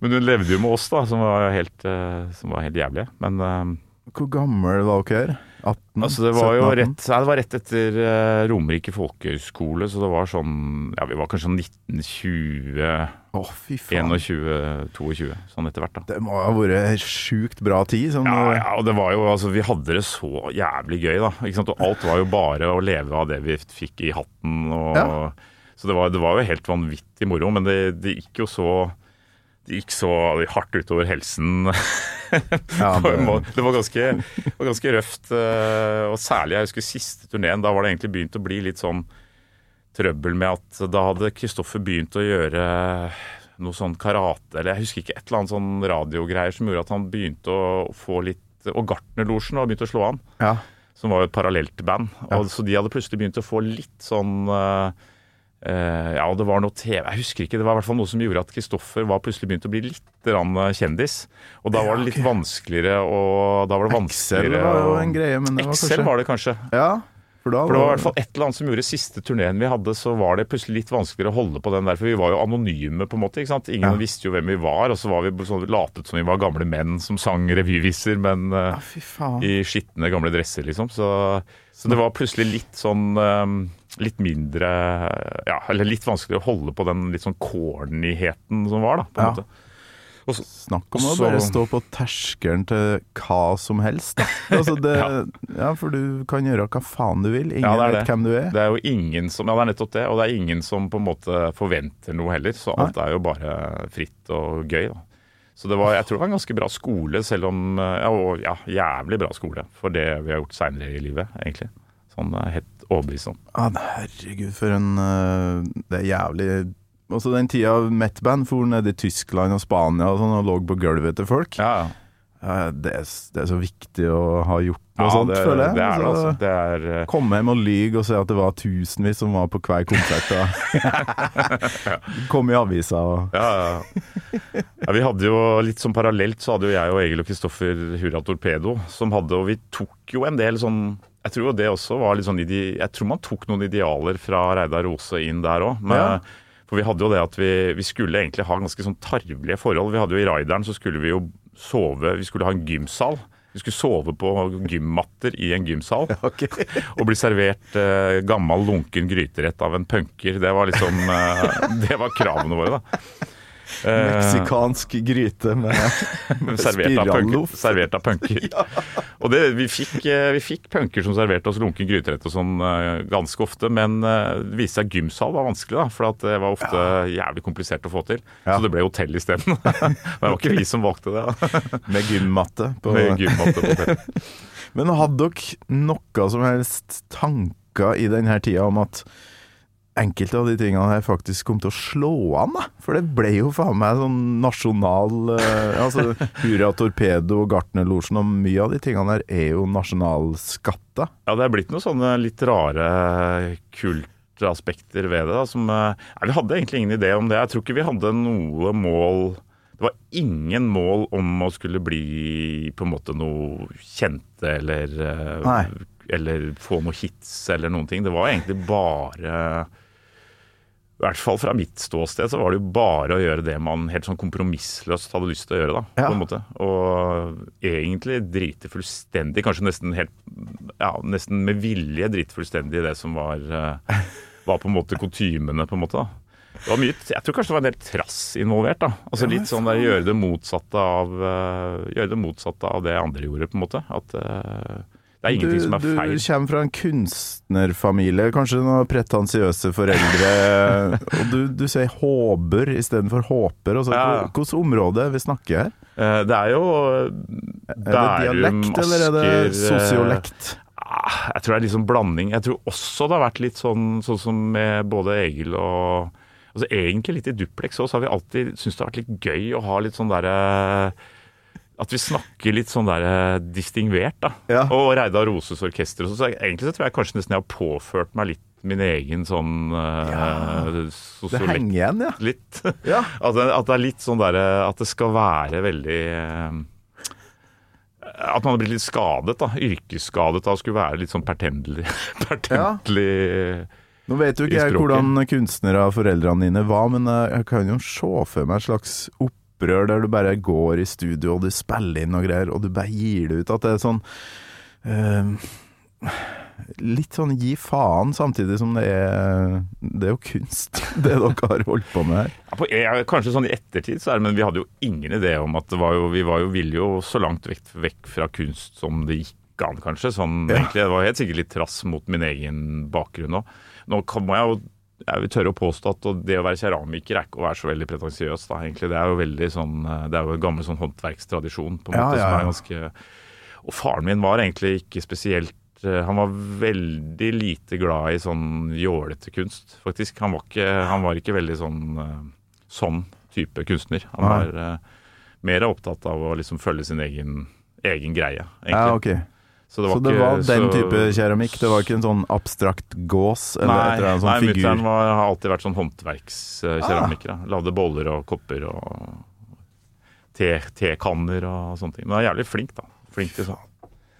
men hun levde jo med oss, da, som var helt, eh, som var helt jævlige. Men eh, Hvor gammel var dere? 18? Altså det var jo 17, 18? rett, nei, det var rett etter uh, Romerike folkehøgskole, så det var sånn Ja, vi var kanskje sånn 1920, Å, fy faen. 21, 22, sånn etter hvert, da. Det må ha vært sjukt bra tid. Sånn, Ja, ja, og det var jo Altså, vi hadde det så jævlig gøy, da. Og alt var jo bare å leve av det vi fikk i hatten og Ja. Så det var, det var jo helt vanvittig moro, men det, det gikk jo så det gikk så hardt utover helsen. Ja, det- det var ganske, var ganske røft. eh, Og særlig jeg husker siste turneen. Da var det egentlig begynt å bli litt sånn trøbbel med at da hadde Kristoffer begynt å gjøre noe sånn karate, eller jeg husker ikke et eller annet sånn radiogreier som gjorde at han begynte å få litt Og Gartnerlosjen hadde begynt å slå an ja. som var jo et parallelt band. Ja. Og, så de hadde plutselig begynt å få litt sånn uh, uh, Ja, det var noe TV Jeg husker ikke, det var i hvert fall noe som gjorde at Kristoffer var plutselig begynt å bli litt eh, kjendis. Og da var det litt vanskeligere å Da var det Excel var jo en greie, men det var Excel var det kanskje. Ja, for da For det var i hvert fall et eller annet som gjorde siste turneen vi hadde, så var det plutselig litt vanskeligere å holde på den der, for vi var jo anonyme på en måte. ikke sant? Ingen Ja. visste jo hvem vi var, og så var vi sånn, latet som vi var gamle menn som sang revyviser, men eh, Ja, fy faen. i skitne gamle dresser, liksom. Så, så det var plutselig litt sånn um, Litt mindre Ja, eller litt vanskeligere å holde på den litt sånn cornyheten som var, da. på en Ja. måte. Og så, Snakk om å bare stå på terskelen til hva som helst. Altså det, ja. for du kan gjøre hva faen du vil. Ingen Ja, vet det. hvem du er. det er jo ingen som Ja, det er nettopp det. Og det er ingen som på en måte forventer noe heller. Så alt er jo bare fritt og gøy, da. Så det var, jeg tror det var en ganske bra skole, selv om Ja, og, ja jævlig bra skole for det vi har gjort seinere i livet, egentlig. Sånn helt overbevist om. Ja, herregud, for en øh, Det er jævlig Også den tida Metband for ned i Tyskland og Spania og sånn og lå på gulvet til folk. Ja, det, er, det er så viktig å ha gjort noe Ja, sånt, det, føler jeg. det er det, Altså, altså. Det er eh, Komme hjem og lyge og si at det var tusenvis som var på hver konsert. Kom i avisa og Ja, ja. ja, vi hadde jo litt sånn parallelt så hadde jo jeg og Egil og Kristoffer Hurra Torpedo, som hadde, og vi tok jo en del sånn Jeg tror jo det også var litt sånn Jeg tror man tok noen idealer fra Reidar Rose inn der òg. Ja. For vi hadde jo det at vi, vi skulle egentlig ha ganske sånn tarvelige forhold. Vi hadde jo I Raideren så skulle vi jo sove Vi skulle ha en gymsal Vi skulle sove på gymmatter i en gymsal. Okay. Og bli servert eh, gammel, lunken gryterett av en punker. Det var liksom eh, Det var kravene våre, da. Eh, Meksikansk gryte med, med spiralloff. servert av punker. Og det, vi, fikk, eh, vi fikk punker som serverte oss lunken gryterett og sånn eh, ganske ofte, men det viste seg at gymsal var vanskelig, da, for det var ofte jævlig komplisert å få til. Ja. Så det ble hotell isteden. det var ikke vi som valgte det. Med gymmatte. På, Med gymmatte på hotell. Men hadde dere noe som helst tanker i denne tida om at enkelte av de tingene her faktisk kom til å slå an, da? For det ble jo faen meg sånn nasjonal eh, Altså Hurra Torpedo og Gartnerlosjen og mye av de tingene her er jo nasjonalskatta. Ja, det er blitt noen sånne litt rare kultaspekter ved det. Da, som, eh, vi hadde egentlig ingen idé om det. Jeg tror ikke vi hadde noe mål Det var ingen mål om å skulle bli på en måte noe kjente eller eh, Nei. Eller få noe hits eller noen ting. Det var egentlig bare i hvert fall fra mitt ståsted så var det jo bare å gjøre det man helt sånn kompromissløst hadde lyst til å gjøre. da, Ja. på en måte. Og egentlig drite fullstendig, kanskje nesten helt ja, nesten med vilje drite fullstendig i det som var, eh, var på en måte kutymene, på en måte. da. Det var mye, jeg tror kanskje det var en del trass involvert. da. Altså Litt sånn der gjøre det motsatte av eh, gjøre det motsatte av det andre gjorde, på en måte. At eh, det er ingenting du, som er feil. du kommer fra en kunstnerfamilie, kanskje noen pretensiøse foreldre, og du, du sier håber istedenfor håper. Altså, Ja. Hvilket område vi snakker her? Eh, Det er jo Er det dialekt, eller er det eh, sosiolekt? Ah, Jeg tror det er litt sånn blanding. Jeg tror også det har vært litt sånn, sånn som med både Egil og Altså Egentlig litt i Duplex også, så har vi alltid syntes det har vært litt gøy å ha litt sånn derre At vi snakker litt sånn der distingvert, da. Ja. Og Reidar Roses orkester og sånn. Så egentlig så tror jeg kanskje nesten jeg har påført meg litt min egen sånn uh, Det sosiolekt henger igjen, ja. litt. Ja. At, det, at det er litt sånn derre At det skal være veldig eh, At man har blitt litt skadet, da. Yrkesskadet av å skulle være litt sånn pertendelig. pertendelig Nå vet jo ikke I jeg språket. hvordan kunstnere foreldrene dine var, men eh, jeg kan jo se for meg et slags opprør der du bare går i studio og du spiller inn og greier, og du bare gir det ut. At det er sånn uh, Litt sånn gi faen, samtidig som det er Det er jo kunst, det dere har holdt på med her. ja, på, Kanskje sånn i ettertid, så er det, men vi hadde jo ingen idé om at det var jo Vi var jo, ville jo så langt vekk, vekk fra kunst som det gikk an, kanskje. Sånn, Ja. egentlig, Det var helt sikkert litt trass mot min egen bakgrunn òg. Nå kan må jeg jo jeg vil tørre å påstå at det å være keramiker er ikke å være så veldig pretensiøs. da, egentlig. Det er jo veldig sånn, det er jo en gammel sånn håndverkstradisjon på en Ja, måte ja, som er ganske Og faren min var egentlig ikke spesielt eh, Han var veldig lite glad i sånn jålete kunst, faktisk. Han var ikke, han var ikke veldig sånn eh, sånn type kunstner. Han var eh, mer opptatt av å liksom følge sin egen, egen greie, egentlig. Ja, ok. Så Så det ikke- var den så- type keramikk? Det var ikke en sånn abstrakt gås eller Nei, eller sånn nei figur? mutter'n var- har alltid vært sånn håndverkskeramiker. Ah. Lagde boller og kopper og te, tekanner og sånne ting. Men han er jævlig flink, da. Flink til sånn.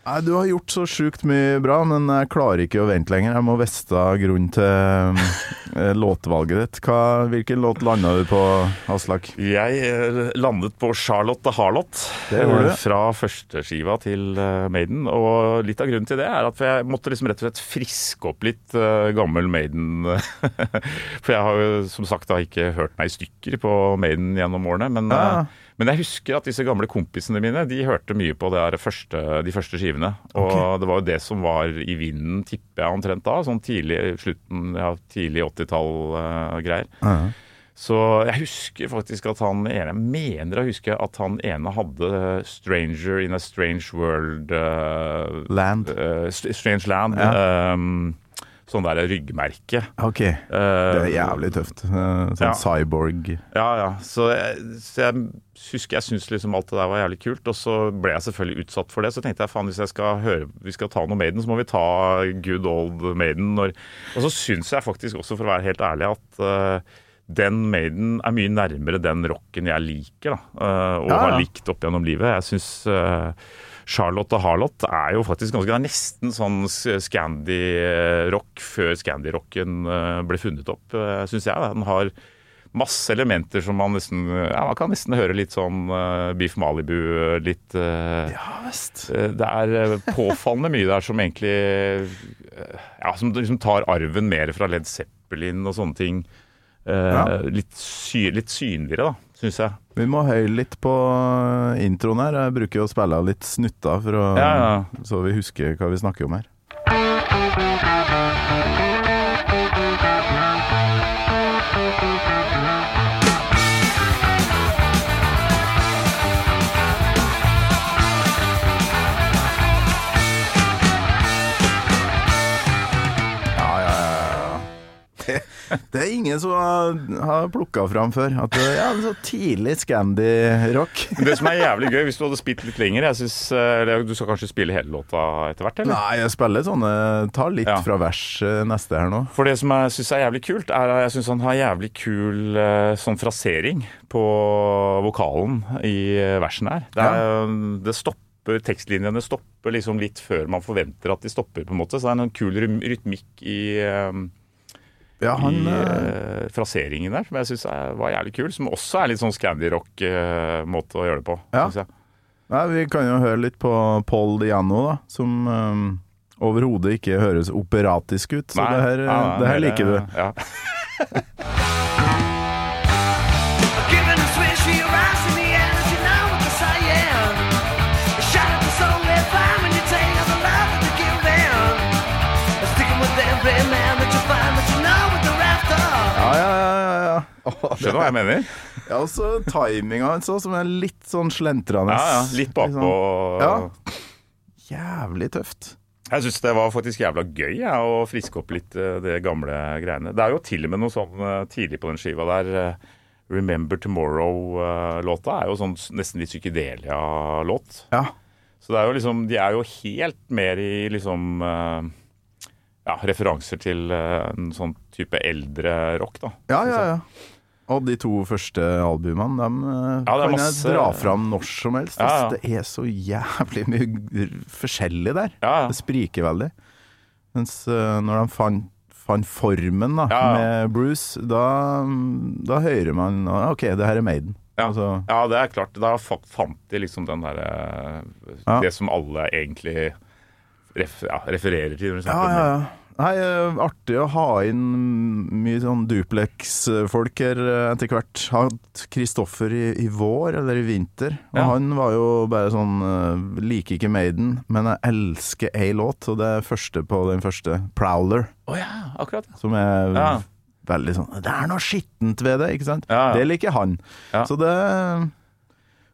Nei, Du har gjort så sjukt mye bra, men jeg klarer ikke å vente lenger. Jeg må vite grunnen til eh, låtvalget ditt. Hva, hvilken låt landa du på, Aslak? Jeg eh, landet på Charlotte the Harlot Det gjorde du. eh, fra førsteskiva til Maiden. Og litt av grunnen til det er at jeg måtte liksom rett og slett friske opp litt gammel Maiden. For jeg har jo som sagt ikke hørt meg i stykker på Maiden gjennom årene. Men, Ja. Eh, men jeg husker at disse gamle kompisene mine De hørte mye på det første, de første skivene. Og okay. det var jo det som var i vinden, tipper jeg omtrent da. Sånn tidlig slutten, ja, tidlig 80-tall-greier. Så jeg husker faktisk at han ene mener å huske at han ene hadde 'Stranger in a Strange World' uh, Land. Uh, Strange Land. Ja. eh, sånn der ryggmerke. Ok. Det Eh, er jævlig tøft. Eh, Sånn Ja. cyborg. Ja, ja. Så jeg, så jeg husker jeg syntes liksom alt det der var jævlig kult. Og så ble jeg selvfølgelig utsatt for det. Så tenkte jeg faen, hvis jeg skal høre vi skal ta noe Maiden, så må vi ta good old Maiden. Når, og så syns jeg faktisk også, for å være helt ærlig, at uh, den Maiden er mye nærmere den rocken jeg liker, da. eh, og Ja, ja. har likt opp gjennom livet. Jeg syns uh, Charlotte og Harlot er jo faktisk ganske Det er nesten sånn Scandi-rock før Scandi-rocken eh, ble funnet opp, uh, syns jeg. Den har masse elementer som man nesten Ja, man kan nesten høre litt sånn uh, Beef Malibu, litt uh, Ja visst. Eh, Det er eh, påfallende mye der som egentlig eh, Ja, som liksom tar arven mer fra Led Zeppelin og sånne ting. Eh, Ja. litt, sy litt synligere, da, syns jeg. Vi må høye litt på introen her. Jeg bruker jo å spille av litt snutter, for å, Ja, ja. så vi husker hva vi snakker om her. Det, er ingen som har, plukka fram før. At det ja, er så tidlig Scandi-rock. Det som er jævlig gøy, hvis du hadde spilt litt lenger jeg synes, eh, Du skal kanskje spille hele låta etter hvert, eller? Nei, jeg spiller sånne Tar litt Ja. fra vers eh, neste her nå. For det som jeg syns er jævlig kult, er at jeg syns han har jævlig kul eh, sånn frasering på vokalen i eh, versen her. Det, er, det stopper, Tekstlinjene stopper liksom litt før man forventer at de stopper, på en måte. Så det er en kul rytmikk i, eh, Ja, han i eh, eh, fraseringen der, som jeg syns var jævlig kul. Som også er litt sånn Scandi-rock-måte å gjøre det på. Ja. syns jeg. Nei, Vi kan jo høre litt på Paul Diano, da. Som um, overhodet ikke høres operatisk ut. Så Nei, det her, nei, det her liker du. Ja. Skjønner du hva jeg mener? Ja, og så timinga også, som er litt sånn slentrende. Ja, ja. Litt bakpå. Ja. Jævlig tøft. Jeg syns det var faktisk jævla gøy ja, å friske opp litt eh, det gamle greiene. Det er jo til og med noe sånn eh, tidlig på den skiva der eh, Remember Tomorrow-låta er jo sånn nesten litt psykedelia-låt. Ja. Så det er jo liksom De er jo helt mer i liksom Ja, referanser til eh, en sånn type eldre rock, da. Ja, ja, ja. Og de to første albumene, dem eh, Ja, kan masse- jeg dra fram når som helst. Ja, ja. Det er så jævlig mye forskjellig der. Det spriker veldig. Mens eh, når de fant, fant formen da, med Bruce, da, da hører man OK, det her er Maiden. Ja. Altså, Ja, det er klart. Da fant de liksom den derre. Det som alle egentlig ref, ja, refererer til. når de ja, om. Nei, eh, artig å ha inn mye sånn duplex-folk her eh, etter hvert. Hatt Kristoffer i, i vår, eller i vinter. Og Ja. han var jo bare sånn eh, Liker ikke Maiden, men jeg elsker ei låt, og det er første på den første, 'Prowler', Oh, ja, akkurat. som er Ja. veldig sånn Det er noe skittent ved det, ikke sant? Det liker han. Så det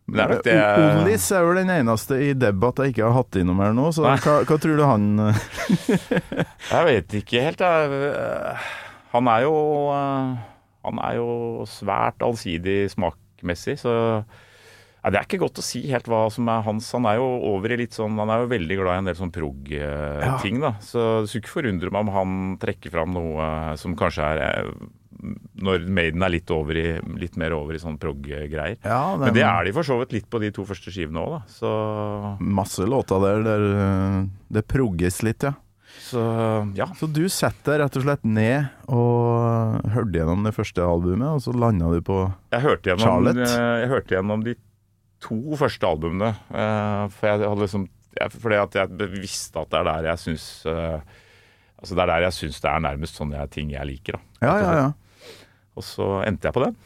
Men det er nok det Ollis er jo den eneste i debatt jeg ikke har hatt innom her nå, så hva, hva tror du han eh, Jeg vet ikke helt, jeg. Han er jo eh, Han er jo svært allsidig smakmessig, så ja, Det er ikke godt å si helt hva som er hans. Han er jo over i litt sånn Han er jo veldig glad i en del sånn prog-ting, da. Så det skulle ikke forundre meg om han trekker fram noe som kanskje er eh, Når Maiden er litt, over i, litt mer over i sånn prog-greier. Ja, Men det er de for så vidt litt på de to første skivene òg, da. Så, Masse låter der der eh, det progges litt, ja. så ja. Så du setter deg rett og slett ned og hørte gjennom det første albumet, og så landa du på Jeg hørte gjennom, Charlotte? eh, jeg hørte gjennom de to første albumene. eh, For jeg hadde liksom Fordi at jeg visste at det er der jeg syns Altså det er der jeg syns det er nærmest sånne ting jeg liker. da. Ja, ja, ja. Og så endte jeg på den.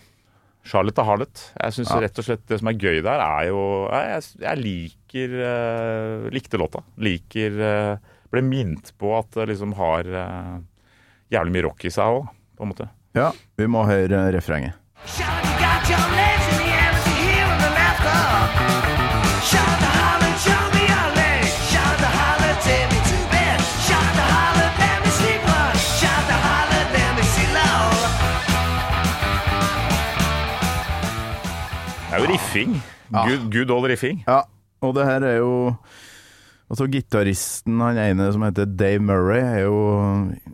Charlotte og Harlot. Jeg synes Ja. rett og slett Det som er gøy der, er jo Jeg, jeg liker uh, Likte låta. Liker uh, Ble minnet på at det liksom har uh, jævlig mye rock i seg òg, på en måte. ja. Vi må høre refrenget. Charlotte got your riffing. Ja. Good, good old riffing. Ja, og det her er jo Altså Gitaristen, han ene som heter Dave Murray, er jo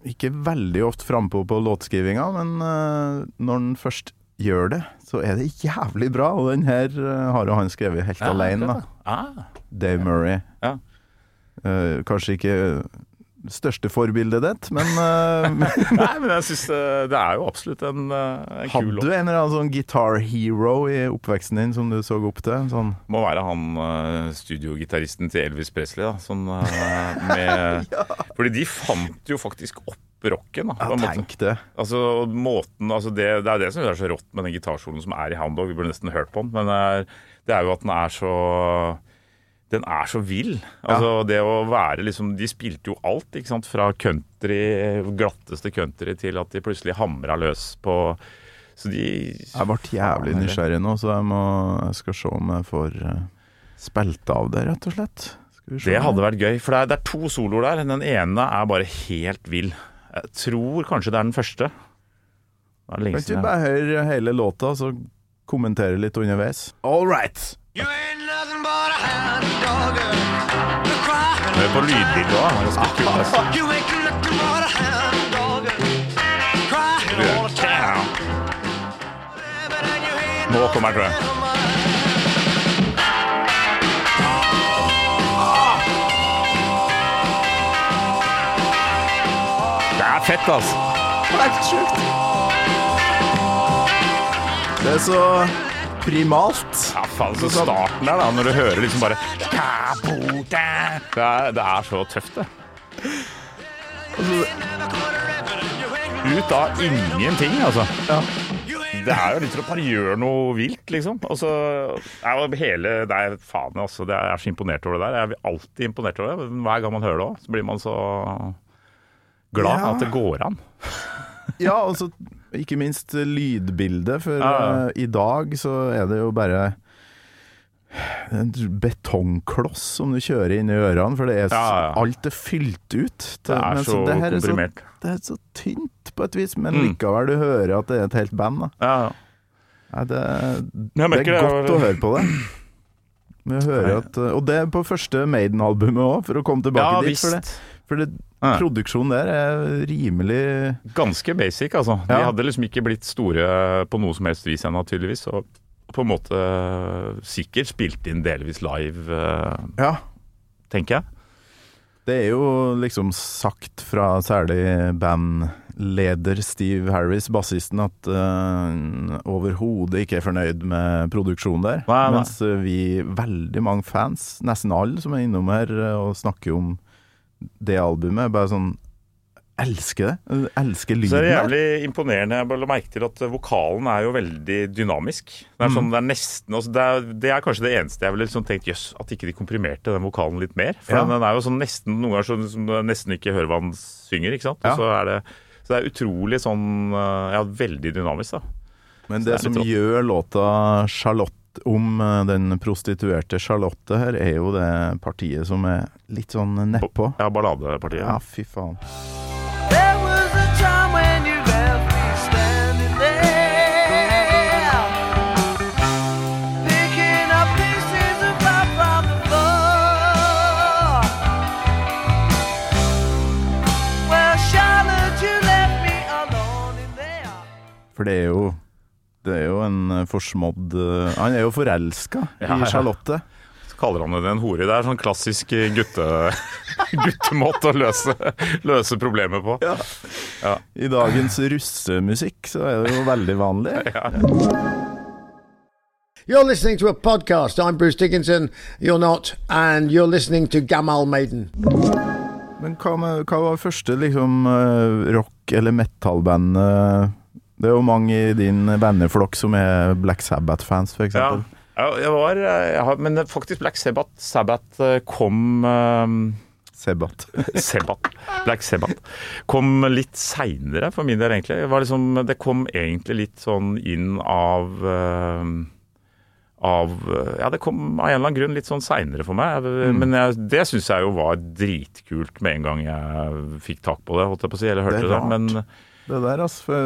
ikke veldig ofte frampå på låtskrivinga, men eh, når han først gjør det, så er det jævlig bra. Og den her eh, har jo han skrevet helt alene, da. Ah. Dave Murray. Ja. Uh, kanskje ikke største forbildet ditt, men eh, Nei, men jeg synes eh, det er jo absolutt en, eh, en kul hadde du en eller annen sånn guitar hero i oppveksten din som du så opp til? Sånn Må være han studiogitaristen til Elvis Presley, da. Sånn med, ja. Fordi de fant jo faktisk opp rocken, da. Ja, tenk det. Altså, måten, altså det, det er det som er så rått med den gitarsoloen som er i Hound Dog. Vi burde nesten hørt på den, men det det er jo at den er så Den er så vill. Altså det å være liksom De spilte jo alt, ikke sant. Fra country, glatteste country, til at de plutselig hamra løs på Så de Jeg ble jævlig nysgjerrig nå, så jeg, må, jeg skal se om jeg får eh, spilt av det, rett og slett. Skal vi se. Det hadde vært gøy, for det er, det er to soloer der. Den ene er bare helt vill. Jeg tror kanskje det er den første. Det er lenge Kan ikke siden. bare høre hele låta, så kommentere litt underveis? All right! You ain't Hør på lydbildet òg. Ganske kul. Nå kommer den, tror jeg. Det er fett, altså. Helt sjukt. Det er så primalt. Ja, faen, så starten der, da, når du hører liksom bare Det er, det er så tøft, det. Ut av ingenting, altså. Det er jo litt sånn å bare gjøre noe vilt, liksom. Og så er jo hele Det er faen, altså. Er, jeg er så imponert over det der. Jeg blir alltid imponert over det. Hver gang man hører det òg, så blir man så glad Ja. at det går an. Ja, og så ikke minst lydbildet, for eh, i dag så er det jo bare en betongkloss som du kjører inn i ørene, for det er, så, Ja, ja. alt er fylt ut. Det er Men så det her er så, det er så tynt på et vis, men Mm. likevel du hører at det er et helt band. Da. Ja. Nei, det, det er det, godt å høre på det. At, og det er på første Maiden-albumet òg, for å komme tilbake dit. For, det, for det. Produksjonen der er rimelig Ganske basic, altså. De hadde liksom ikke blitt store på noe som helst vis ennå, tydeligvis. Og på en måte sikkert spilt inn delvis live, eh, Ja. tenker jeg. Det er jo liksom sagt fra særlig bandleder Steve Harris, bassisten, at uh, overhodet ikke er fornøyd med produksjonen der. Nei, nei. Mens eh, vi, veldig mange fans, nesten alle som er innom her og snakker om det albumet, bare sånn Elsker det. Elsker Så lyden er det der. jævlig imponerende. Jeg bare la merke til at eh, vokalen er jo veldig dynamisk. Det er, sånn, det er nesten altså det, er, det er kanskje det eneste jeg ville liksom tenkt Jøss, at ikke de komprimerte den vokalen litt mer. For Ja. den er jo sånn nesten noen ganger sånn som du nesten ikke hører hva han synger, ikke sant. Ja. Så, er det, så det er utrolig sånn eh, Ja, veldig dynamisk, da. Men det det som gjør låta Charlotte om eh, den prostituerte Charlotte her, er jo det partiet som er litt sånn nedpå. Ja, balladepartiet. Ja, fy faen. There was a time when you left me standing there. For det er jo det er jo en eh, forsmådd eh, Han er jo forelska Ja, i ja. Charlotte. Så kaller han det en hore. Det er sånn klassisk gutte, guttemåte å løse, løse problemet på. I dagens russemusikk så er det jo veldig vanlig. You're listening to a podcast. I'm Bruce Dickinson. You're not. And you're listening to Gamal Maiden. Men hva, med, hva var første liksom eh, rock- eller metal-bandet Det er jo mange i din venneflokk som er Black Sabbath-fans, f.eks. Ja. Ja, jeg var, jeg har, men faktisk Black Sabbath, Sabbath eh, kom eh, Sabbath. Sabbath. Black Sabbath kom litt seinere for min del, egentlig. Det, var liksom, det kom egentlig litt sånn inn av uh, av Ja, det kom av en eller annen grunn litt sånn seinere for meg. Mm. Men jeg, det syns jeg jo var dritkult med en gang jeg fikk tak på det, holdt jeg på å si. Eller hørte Det er det. Men Det der, altså.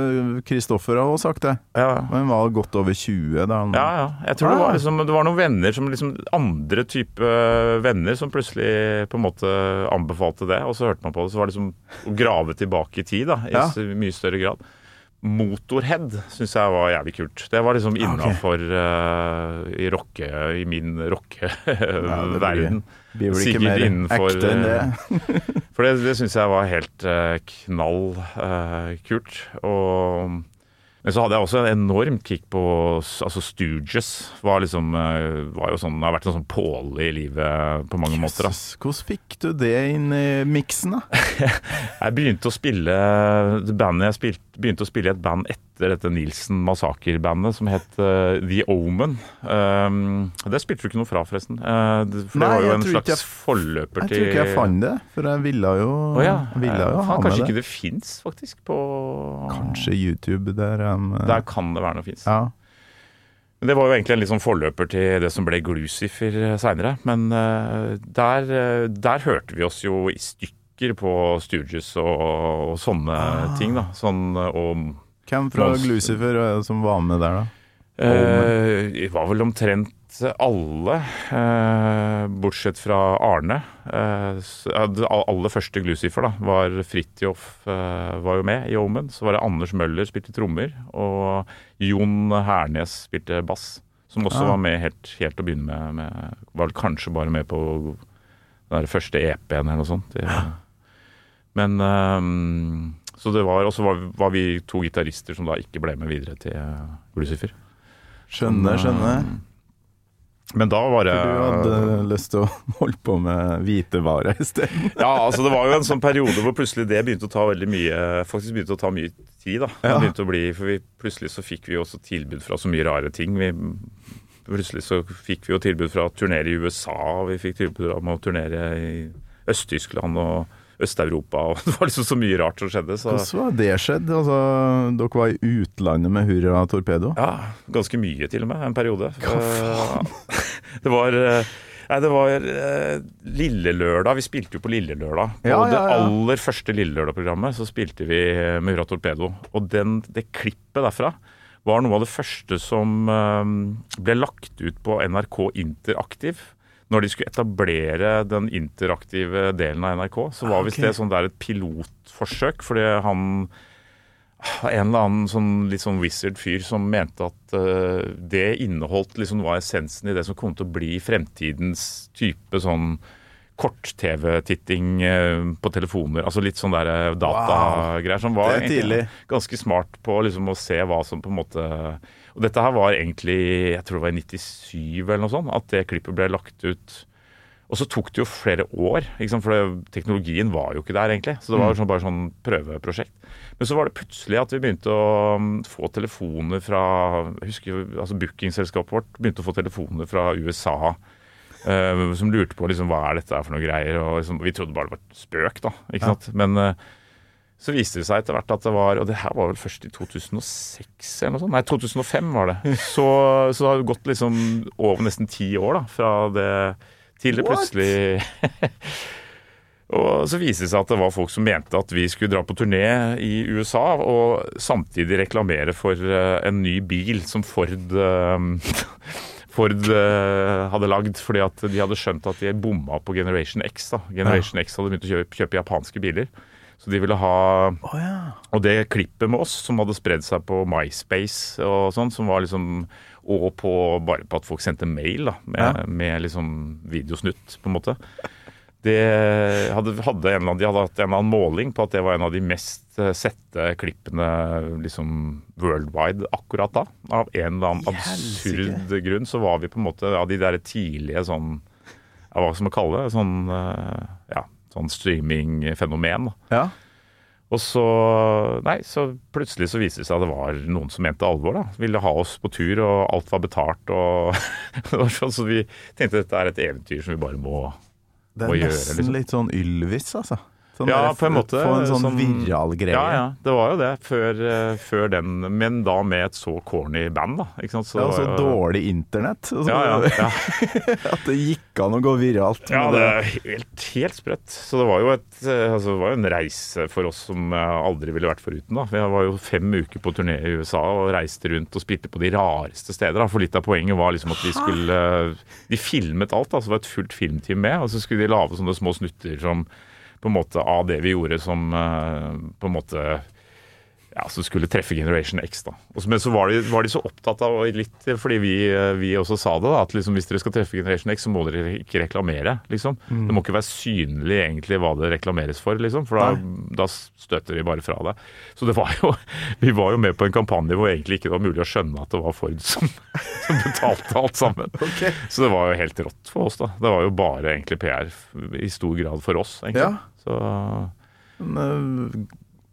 Kristoffer har også sagt det. ja, Men var godt over 20 da han Ja, ja. Jeg tror det Ah. var, liksom, det var noen venner som liksom Andre type venner som plutselig på en måte anbefalte det, og så hørte man på det. Så var det liksom å grave tilbake i tid, da, i Ja. mye større grad. Motorhead syns jeg var jævlig kult. Det var liksom innafor i rocke, i min rockeverden. Ja, Sikkert innenfor, eh, For det, det syns jeg var helt uh, knall uh, kult. Og, men så hadde jeg også en enormt kick på altså Stooges. Var liksom, var jo sånn, har vært en sånn påle i livet på mange måter. Da. Hvordan fikk du det inn i miksen, da? Jeg begynte å spille det bandet jeg spilte, begynte å spille i et band etter dette Nilsen Massakr-bandet som het uh, The Omen. Um, det spilte du ikke noe fra, forresten. Uh, for Nei, det var jo en slags jeg- forløper Jeg tror ikke jeg fant det, for jeg ville jo, oh, ja. ville jo jeg, ha med det. Kanskje ikke det fins, faktisk, på Kanskje YouTube der um, Der kan det være noe fins. Ja. Men Det var jo egentlig en sånn forløper til det som ble Glucifer seinere. Men eh, der, eh, der hørte vi oss jo i stykker på Stooges og, og sånne Ah. ting, da. Sånn eh, og Hvem fra Monster. Glucifer er som var med der, da? Eh, Det var vel omtrent alle, eh, bortsett fra Arne. Eh, ja, aller første Glucifer da, var Fridtjof eh, var jo med i Omen. Så var det Anders Møller spilte trommer, og Jon Hernes spilte bass. Som også ja. var med helt, helt å begynne med, med. Var kanskje bare med på den første EP-en eller noe sånt. Det, men um, Så det var, og så var, var vi to gitarister som da ikke ble med videre til Lucifer. Skjønner, skjønner. Men da var det For du hadde lyst til å holde på med hvitevare isteden. Ja, altså det var jo en sånn periode hvor plutselig det begynte å ta veldig mye Faktisk begynte å ta mye tid, da. Det begynte å bli, for vi, Plutselig så fikk vi jo også tilbud fra så mye rare ting. Vi, plutselig så fikk vi jo tilbud fra å turnere i USA, og vi fikk tilbud om å turnere i Øst-Tyskland og Øst-Europa. og Det var liksom så mye rart som skjedde. Så Hvordan var det skjedd? Altså, dere var i utlandet med Hurra Torpedo? ja, ganske mye til og med, en periode. Eh, Det var eh, Nei, det var eh, Lille Lørdag. Vi spilte jo på Lille Lørdag. På Ja, ja, det aller første Lille Lørdag-programmet så spilte vi eh, med Hurra Torpedo. Og den, det klippet derfra var noe av det første som eh, ble lagt ut på NRK Interaktiv. Når de skulle etablere den interaktive delen av NRK, så var visst det sånn der et pilotforsøk. Fordi han en eller annen sånn, litt sånn wizard fyr som mente at uh, det inneholdt liksom av essensen i det som kom til å bli fremtidens type sånn kort-TV-titting eh, på telefoner. Altså litt sånn der eh, datagreier som var ganske smart på liksom å se hva som på en måte Og dette her var egentlig, jeg tror det var i 97 eller noe sånt, at det klippet ble lagt ut. Og så tok det jo flere år, for det, teknologien var jo ikke der egentlig. Så det var sånn, bare sånn prøveprosjekt. Men så var det plutselig at vi begynte å um, få telefoner fra jeg husker altså Bookingselskapet vårt begynte å få telefoner fra USA. Uh, som lurte på liksom, hva er dette for noe greier. Og liksom, vi trodde bare det var spøk, da. ikke sant? Men eh, så viste det seg etter hvert at det var Og det her var vel først i 2006 eller noe sånt? Nei, 2005 var det. Så, så det har gått liksom over nesten ti år da, fra det til det plutselig Og så viste det seg at det var folk som mente at vi skulle dra på turné i USA og samtidig reklamere for eh, en ny bil som Ford eh, Ford eh, hadde lagd, fordi at de hadde skjønt at de bomma på Generation X. da. Generation X hadde begynt å kjøpe, kjøpe japanske biler. Så de ville ha oh, ja. Og det klippet med oss som hadde spredd seg på MySpace og sånn, som var liksom Og på, bare på at folk sendte mail da, med, Ja. med liksom videosnutt, på en måte. Det hadde, hadde annen- de hadde hatt en eller annen måling på at det var en av de mest eh, sette klippene liksom worldwide akkurat da. Av en eller annen absurd grunn så var vi på en måte av de der tidlige sånn ja, Hva skal man kalle det? Sånn, eh, ja, sånn streamingfenomen. ja. Og så, nei, så plutselig så viste det seg at det var noen som mente alvor. da. Ville ha oss på tur, og alt var betalt. og sånn, Så vi tenkte dette er et eventyr som vi bare må gjøre Det Må er gjøre, nesten liksom. litt sånn Ylvis, altså. Sånn Ja, der- på en måte, Få en sånn sånn- viral greie. Ja, ja, det var jo det. Før, eh, før den, men da med et så corny band, da. ikke sant? Så Ja, og så dårlig internett. så- Ja, ja, ja. At det gikk an å gå viralt. Ja, det er helt, helt sprøtt. Så det var jo et, eh, altså, det var jo en reise for oss som jeg aldri ville vært foruten. da. Vi var jo fem uker på turné i USA og reiste rundt og spilte på de rareste steder. da. For litt av poenget var liksom at vi skulle eh, De filmet alt, da, så det var et fullt filmteam med. Og så skulle de lage sånne små snutter som på en måte av det vi gjorde som eh, på en måte ja, som skulle treffe Generation X. da. Men så var de, var de så opptatt av, litt fordi vi, eh, vi også sa det, da, at liksom, hvis dere skal treffe Generation X, så må dere ikke reklamere. liksom. Mm. Det må ikke være synlig egentlig hva det reklameres for, liksom, for da, da støter de bare fra det. Så det var jo, vi var jo med på en kampanje hvor egentlig ikke det var mulig å skjønne at det var Ford som, som betalte alt sammen. Så det var jo helt rått for oss, da. Det var jo bare egentlig PR i stor grad for oss, egentlig. Ja. Så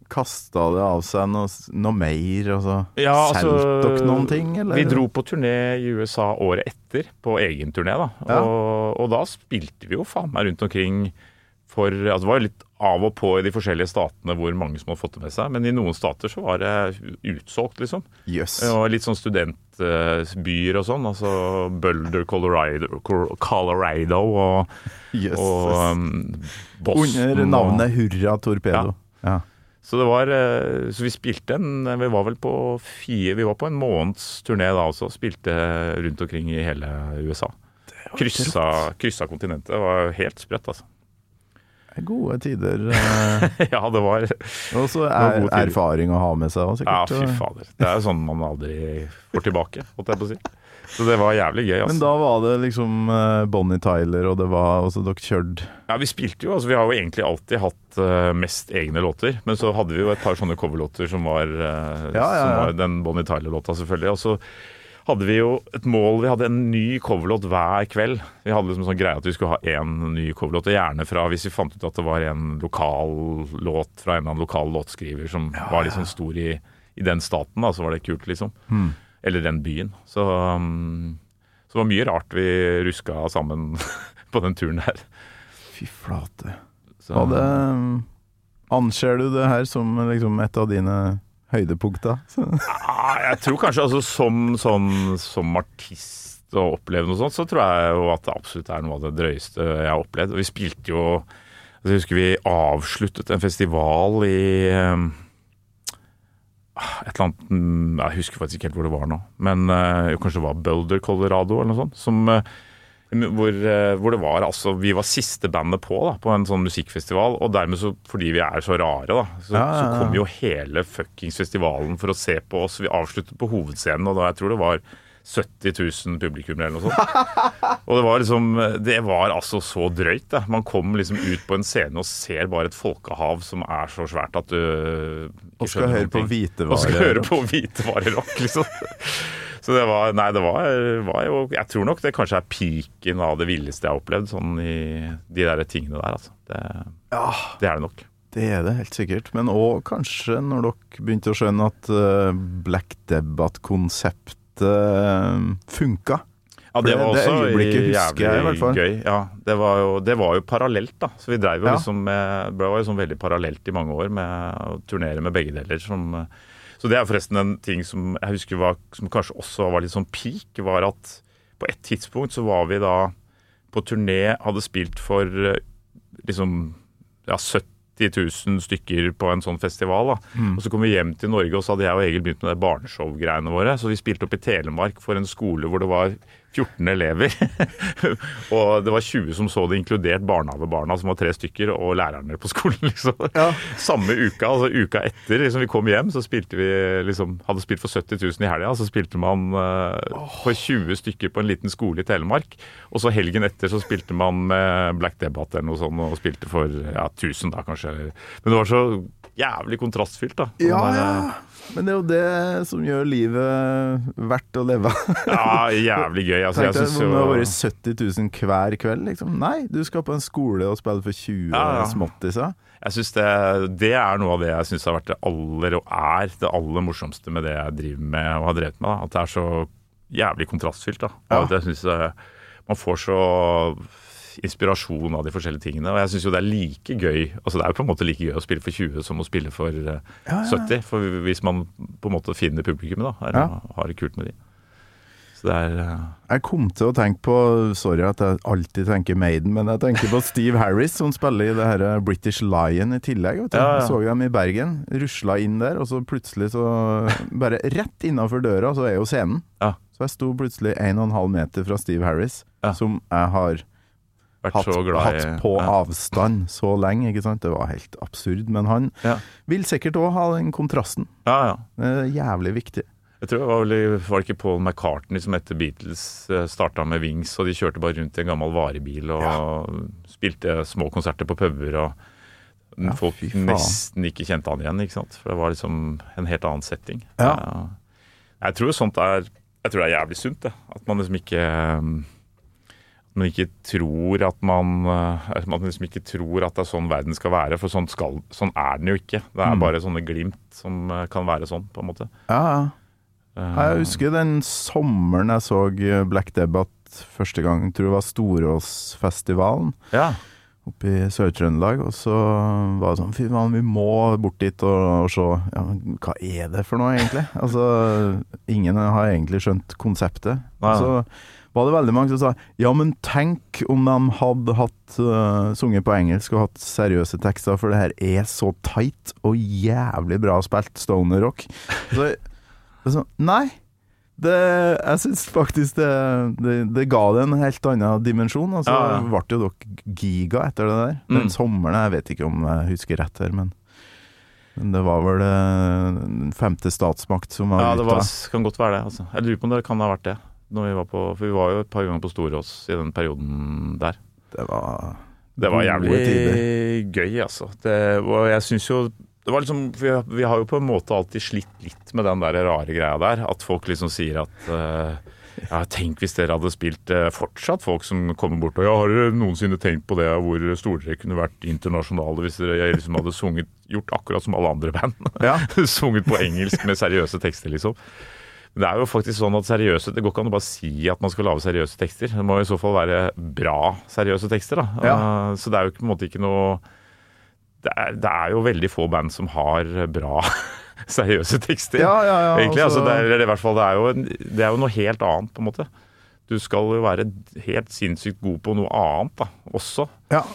Kasta det av seg noe, noe mer, Altså, så Ja, altså, solgte dere noen ting, eller? Vi dro på turné i USA året etter, på egen turné, da. Ja. Og, og da spilte vi jo faen meg rundt omkring for altså Det var litt av og på i de forskjellige statene hvor mange som hadde fått det med seg, men i noen stater så var det utsolgt, liksom. Yes. Og litt sånn studentbyer og sånn. Altså Boulder, Colorado, Colorado og, yes. og um, Boston. Under og- navnet Hurra Torpedo. Ja. så det var eh, Så vi spilte en Vi var vel på fire Vi var på en måneds turné da også. Spilte rundt omkring i hele USA. Kryssa, kryssa kontinentet. Det var helt sprøtt, altså. Gode tider. eh, ja, det var Og så er erfaring å ha med seg òg, Ja, fy fader. Det er sånn man aldri får tilbake, holdt jeg på å si. Så det var jævlig gøy, Men altså. da var det liksom eh, Bonnie Tyler, og det var også dere kjørte Ja, vi spilte jo, altså vi har jo egentlig alltid hatt eh, mest egne låter. Men så hadde vi jo et par sånne coverlåter som var, ja, Ja, ja, som var den Bonnie Tyler-låta, selvfølgelig. Og så hadde vi jo et mål Vi hadde en ny coverlåt hver kveld. Vi hadde liksom sånn greie at vi skulle ha én ny coverlåt, og gjerne fra hvis vi fant ut at det var en lokal låt fra en eller annen lokal låtskriver som var litt sånn stor i, i den staten, da, så var det kult, liksom. Hmm. Eller den byen. Så, um, så det var mye rart vi ruska sammen på den turen der. Fy flate. Så, Var Anser du det her som liksom et av dine høydepunkter? Så- Ah, jeg tror kanskje altså, som, som, som artist og oppleve noe sånt, så tror jeg jo at det absolutt er noe av det drøyeste jeg har opplevd. Vi spilte jo altså, Jeg husker vi avsluttet en festival i eh, et eller annet mm, Jeg husker faktisk ikke helt hvor det var nå. Men eh, kanskje det var Boulder, Colorado eller noe sånt. Som, eh, hvor, eh, hvor det var altså Vi var siste bandet på da, på en sånn musikkfestival. Og dermed så, fordi vi er så rare, da, så, Ja, ja, så kom jo hele fuckings festivalen for å se på oss. Vi avsluttet på hovedscenen, og da jeg tror det var 70 000 publikummere eller noe sånt. Og det var liksom Det var altså så drøyt, da. Man kom liksom ut på en scene og ser bare et folkehav som er så svært at du ikke Og skal høre på ting. hvitevare. Og skal høre på hvitevarerock, liksom. Så det var Nei, det var, var jo Jeg tror nok det kanskje er piken av det villeste jeg har opplevd, sånn i de der tingene der, altså. Det, det er det nok. Det er det helt sikkert. Men òg kanskje når dere begynte å skjønne at eh, Black Debate-konseptet funka. Ja, det var også det jævlig jeg gøy. Ja, det var, jo, det var jo parallelt, da. Så vi drev jo Ja. liksom med Det var jo sånn veldig parallelt i mange år med å turnere med begge deler. Som, så det er forresten en ting som jeg husker var, som kanskje også var litt sånn peak, var at på et tidspunkt så var vi da på turné, hadde spilt for eh, liksom ja, 70 000 stykker på en sånn festival. da. Og Så kom vi hjem til Norge, og så hadde jeg og Egil begynt med det barneshow-greiene våre. Så vi spilte opp i Telemark for en skole hvor det var 14 elever. og det var 20 som så det, inkludert barnehagebarna, som var tre stykker, og lærerne på skolen. liksom. Samme uka, altså uka etter liksom vi kom hjem, så spilte vi liksom Hadde spilt for 70 000 i helga, så spilte man eh, for 20 stykker på en liten skole i Telemark. Og så helgen etter så spilte man med Black Debate eller noe sånt, og spilte for ja, 1000 da, kanskje. Men det var så jævlig kontrastfylt, da. Ja, der, ja. Men det er jo det som gjør livet verdt å leve. Ja, jævlig gøy. Altså, jeg synes om det har jo vært 70 000 hver kveld. Liksom. Nei, du skal på en skole og spille for 20 Ja, ja. småttiser. Jeg synes det, det er noe av det jeg syns har vært det aller, og er det aller morsomste med det jeg driver med og har drevet med. Da. At det er så jævlig kontrastfylt. Da. Ja. at jeg synes det, Man får så inspirasjon av de forskjellige tingene. Og jeg syns jo det er like gøy Altså det er jo på en måte like gøy å spille for 20 som å spille for eh, Ja, ja. 70. For hvis man på en måte finner publikummet, da, er, Ja. har det kult med de. Så det er uh... Jeg kom til å tenke på Sorry at jeg alltid tenker Maiden, men jeg tenker på Steve Harris, som spiller i det her British Lion i tillegg. Vet du. Ja, ja. Så dem i Bergen. Rusla inn der, og så plutselig så Bare rett innafor døra, så er jo scenen. Ja. Så jeg sto plutselig 1,5 meter fra Steve Harris, som jeg har hatt, hatt på ja. avstand så lenge, ikke sant. Det var helt absurd. Men han Ja. vil sikkert òg ha den kontrasten. Ja, ja. Det er jævlig viktig. Jeg tror det var, vel, var det ikke Paul McCartney som etter Beatles starta med Wings, og de kjørte bare rundt i en gammel varebil og spilte små konserter på puber, og Ja, folk nesten ikke kjente han igjen, ikke sant. For det var liksom en helt annen setting. Ja. Jeg tror sånt er Jeg tror det er jævlig sunt, det. At man liksom ikke at man ikke tror at man eh, at man liksom ikke tror at det er sånn verden skal være, for sånn, skal, sånn er den jo ikke. Det er Mm. bare sånne glimt som eh, kan være sånn, på en måte. Ja, ja. Jeg husker den sommeren jeg så Black Debbath første gang, tror det var Storåsfestivalen Ja. oppe i Sør-Trøndelag. Og så var det sånn Fy faen, vi må bort dit og, og se ja, men Hva er det for noe, egentlig? Altså, ingen har egentlig skjønt konseptet. Nei, så var det veldig mange som sa ja, men tenk om de hadde hatt uh, sunget på engelsk og hatt seriøse tekster, for det her er så tight og jævlig bra spilt stoner rock. Så, det er sånn, nei. Det, jeg syns faktisk det, det, det ga det en helt annen dimensjon. Og så Ja, ja. ble jo dere giga etter det der. Den Mm. sommeren, jeg vet ikke om jeg husker rett her, men, men det var vel eh, den femte statsmakt som var Ja, det ute. var, kan godt være det. Altså. Jeg lurer på om det kan ha vært det. Vi var på, for vi var jo et par ganger på Storås i den perioden der. Det var Det var jævlig gøy, altså. Det, og jeg syns jo det var liksom, vi, har- vi har jo på en måte alltid slitt litt med den der rare greia der. At folk liksom sier at uh, ja, tenk hvis dere hadde spilt uh, fortsatt folk som kommer bort og ja, har dere noensinne tenkt på det hvor store dere kunne vært internasjonale hvis dere liksom hadde sunget, gjort akkurat som alle andre band? Ja. sunget på engelsk med seriøse tekster, liksom. Men det er jo faktisk sånn at seriøse, Det går ikke an å bare si at man skal lage seriøse tekster. Det må i så fall være bra seriøse tekster. da. Ja. Uh, Så det er jo på en måte ikke noe det er, det er jo veldig få band som har bra seriøse tekster. Ja, ja, ja. egentlig. Altså, altså- det, er, det, i fall, det, er jo det er jo noe helt annet, på en måte. Du skal jo være helt sinnssykt god på noe annet da, også. Ja.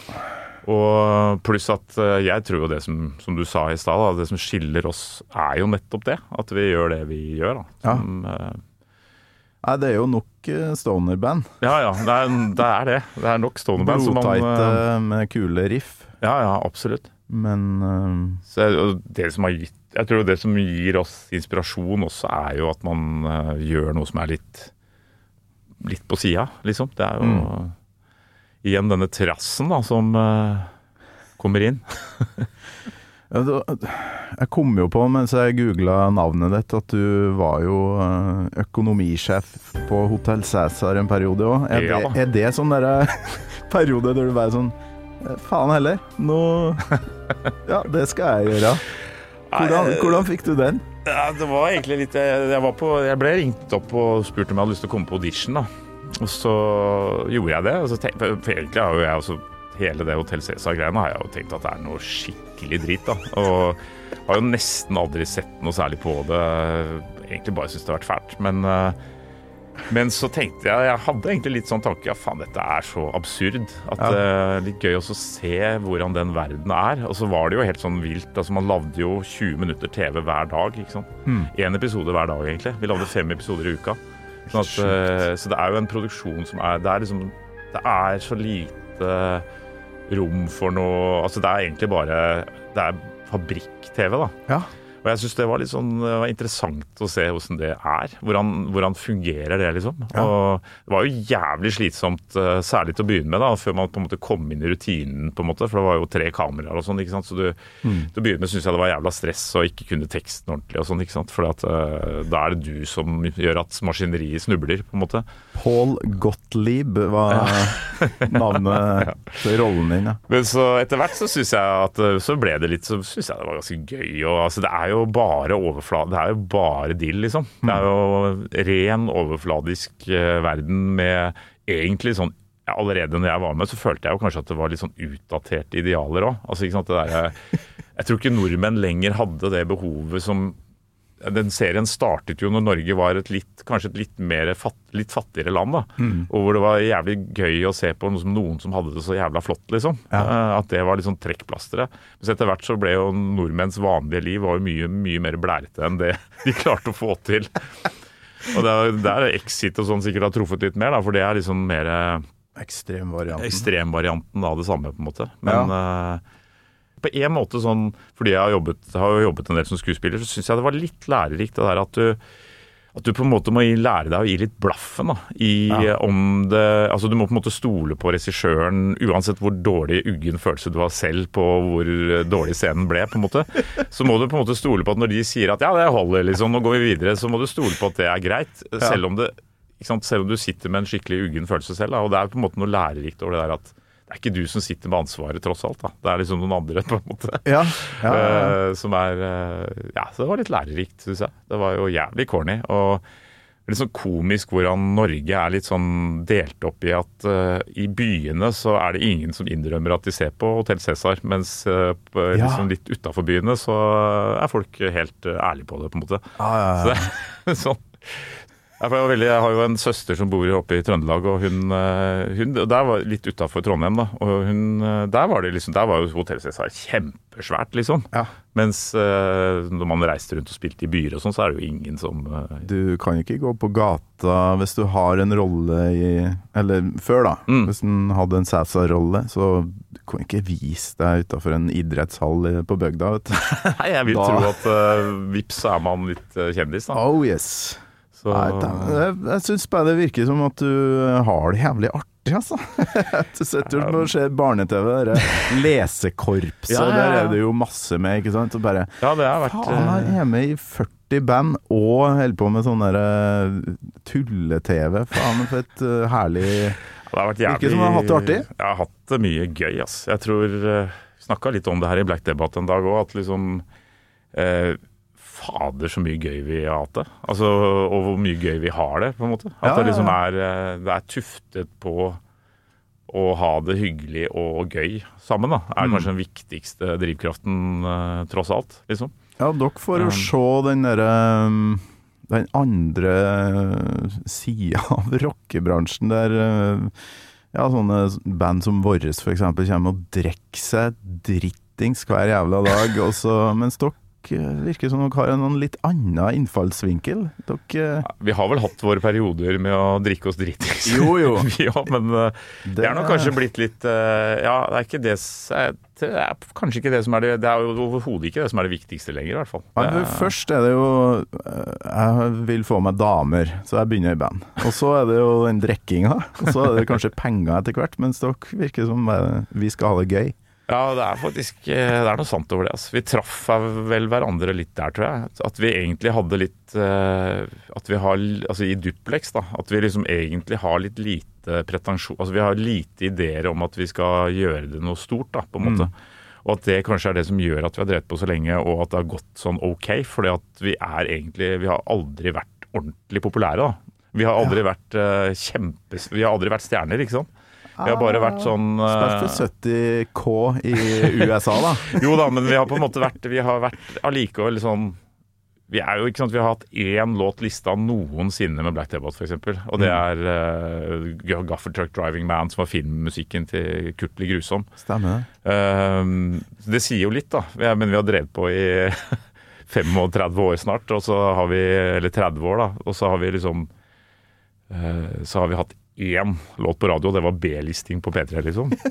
Og pluss at eh, jeg tror jo det som, som du sa i stad, det som skiller oss, er jo nettopp det. At vi gjør det vi gjør. da. Som, eh, Nei, det er jo nok eh, stoner-band. ja, ja, det er, det er det. Er nok Stonerband eh, med kule riff. Ja, ja, absolutt. Men uh... Så det som har gitt, jeg tror det som gir oss inspirasjon også, er jo at man uh, gjør noe som er litt litt på sida, liksom. Det er jo Mm. igjen denne trassen da, som uh, kommer inn. jeg kom jo på mens jeg googla navnet ditt, at du var jo økonomisjef på Hotell Cæsar en periode òg. Er, Ja er det sånn derre periode der du bare sånn Faen heller, nå Ja, det skal jeg gjøre. Hvordan, hvordan fikk du den? Ja, det var egentlig litt Jeg, jeg, var på, jeg ble ringt opp og spurt om jeg hadde lyst til å komme på audition. da. Og så gjorde jeg det. Og så tenkte, for egentlig har jo jeg også Hele det Hotell Cæsar-greiene har jeg jo tenkt at det er noe skikkelig drit. da. Og har jo nesten aldri sett noe særlig på det. Egentlig bare syntes det har vært fælt. Men, eh, men så tenkte jeg Jeg hadde egentlig litt sånn tanke Ja, faen, dette er så absurd. At Ja. det er litt gøy også å se hvordan den verden er. Og så var det jo helt sånn vilt. altså Man lagde jo 20 minutter TV hver dag. ikke sant? Én episode hver dag, egentlig. Vi lagde fem episoder i uka. Sånn at, eh, så det er jo en produksjon som er Det er liksom Det er så lite rom for noe Altså, det er egentlig bare Det er fabrikk-TV, da. Ja. Og jeg syns det var litt sånn det var interessant å se hvordan det er. Hvordan, hvordan fungerer det, liksom. Og det var jo jævlig slitsomt, eh, særlig til å begynne med, da, før man på en måte kom inn i rutinen, på en måte. For det var jo tre kameraer og sånn, ikke sant. Så du, til å begynne med syns jeg det var jævla stress å ikke kunne teksten ordentlig og sånn, ikke sant. For at, eh, da er det du som gjør at maskineriet snubler, på en måte. Paul Gottlieb var navnet til rollen din. Ja. Men så etter hvert så syns jeg at eh, så ble det litt Så syns jeg det var ganske gøy. Og, altså, det er jo bare overflate Det er jo bare dill, liksom. Det er jo ren overfladisk eh, verden med egentlig sånn ja, Allerede når jeg var med, så følte jeg jo kanskje at det var litt sånn utdaterte idealer òg. Altså, ikke sant, det der, jeg tror ikke nordmenn lenger hadde det behovet som den serien startet jo når Norge var et litt, kanskje et litt, mer fatt, litt fattigere land. da, Og hvor det var jævlig gøy å se på noen som, noen som hadde det så jævla flott. liksom. Ja. At det var sånn trekkplasteret. Men etter hvert så ble jo nordmenns vanlige liv var jo mye, mye mer blærete enn det de klarte å få til. Og der, er der Exit og sånn sikkert har truffet litt mer, da, for det er liksom mer Ekstremvarianten. ekstremvarianten av det samme, på en måte. Men eh, på en måte sånn, fordi jeg har jobbet, har jobbet en del som skuespiller, så syns jeg det var litt lærerikt det der at du at du på en måte må lære deg å gi litt blaffen da, i Ja. om det Altså du må på en måte stole på regissøren uansett hvor dårlig uggen følelse du har selv på hvor dårlig scenen ble, på en måte. Så må du på en måte stole på at når de sier at ja, det holder, liksom, nå går vi videre, så må du stole på at det er greit. Selv om det? Selv om du sitter med en skikkelig uggen følelse selv. Da, og det er på en måte noe lærerikt over det der at det er ikke du som sitter med ansvaret, tross alt. da. Det er liksom noen andre, på en måte. Ja, ja, ja. Uh, som er uh, Ja, så det var litt lærerikt, syns jeg. Det var jo jævlig corny. Og litt sånn komisk hvordan Norge er litt sånn delt opp i at uh, i byene så er det ingen som innrømmer at de ser på Hotell Cæsar, mens liksom litt utafor byene så er folk helt ærlige på det, på en måte. Ja, ja, Så det er sånn. Jeg, veldig, jeg har jo en søster som bor oppe i Trøndelag, og hun, eh, hun Der var litt utafor Trondheim, da. Og hun, eh, der var det liksom, der var jo hotellet sitt kjempesvært, liksom. Ja. Mens eh, når man reiste rundt og spilte i byer og sånn, så er det jo ingen som Du kan ikke gå på gata hvis du har en rolle i Eller før, da. Mm. Hvis en hadde en Cæsar-rolle, så du kan ikke vise deg utafor en idrettshall på bygda, vet du. Nei, jeg vil Da- tro at uh, vips så er man litt kjendis, da. Oh yes. Så, Nei, jeg jeg syns bare det virker som at du har det jævlig artig, altså. Du sitter og ser barne-TV, det lesekorpset, Ja, ja, ja. der er det jo masse med, ikke sant. Og bare ja, det har vært Faen, eh, er med i 40 band og holder på med sånn derre tulle-TV. Faen, for et uh, herlig Det har vært Virker som du har hatt det artig. Jeg har hatt det mye gøy, ass. Jeg tror uh, Snakka litt om det her i Black Debate en dag òg, at liksom eh, Fader, så mye gøy vi har hatt det. Altså, og hvor mye gøy vi har det, på en måte. At Ja, det liksom er eh, Det er tuftet på å ha det hyggelig og gøy sammen, da. Er Mm. kanskje den viktigste drivkraften, eh, tross alt. Liksom. Ja, dere får jo Um. se den derre Den andre sida av rockebransjen der ja, sånne band som Vårres for eksempel kommer og drikker seg drittings hver jævla dag, og så, mens dere uh, virker som dere har en litt annen innfallsvinkel. Dere ja, Vi har vel hatt våre perioder med å drikke oss dritings. Jo, jo. ja, men eh, det er nok kanskje blitt litt eh, Ja, det er ikke det eh, Det er kanskje ikke det som er det Det er overhodet ikke det som er det viktigste lenger, i hvert fall. For er- Først er det jo eh, Jeg vil få meg damer, så jeg begynner i band. Og så er det jo den drikkinga, og så er det kanskje penger etter hvert, mens dere virker som eh, vi skal ha det gøy. Ja, det er faktisk eh, Det er noe sant over det. Altså. Vi traff vel hverandre litt der, tror jeg. At vi egentlig hadde litt eh, At vi har Altså i Duplex, da. At vi liksom egentlig har litt lite pretensjon Altså vi har lite ideer om at vi skal gjøre det noe stort, da, på en måte. Og at det kanskje er det som gjør at vi har drevet på så lenge, og at det har gått sånn ok. Fordi at vi er egentlig Vi har aldri vært ordentlig populære, da. Vi har aldri vært uh, kjempes... Vi har aldri vært stjerner, ikke sant. Vi har bare vært sånn eh, Spilt for 70 K i USA, da. jo da, men vi har på en måte vært Vi har vært allikevel sånn Vi er jo ikke sant, vi har hatt én låt lista noensinne med Black Debate, f.eks. Og det er uh, Gaffer Truck Driving Man, som var filmmusikken til Kurtli Grusom. Stemmer det. Ehm, det sier jo litt, da. Men vi har drevet på i 35 år snart, og så har vi Eller 30 år, da. Og så har vi liksom eh, Så har vi hatt én låt på radio, og det var B-listing på P3, liksom.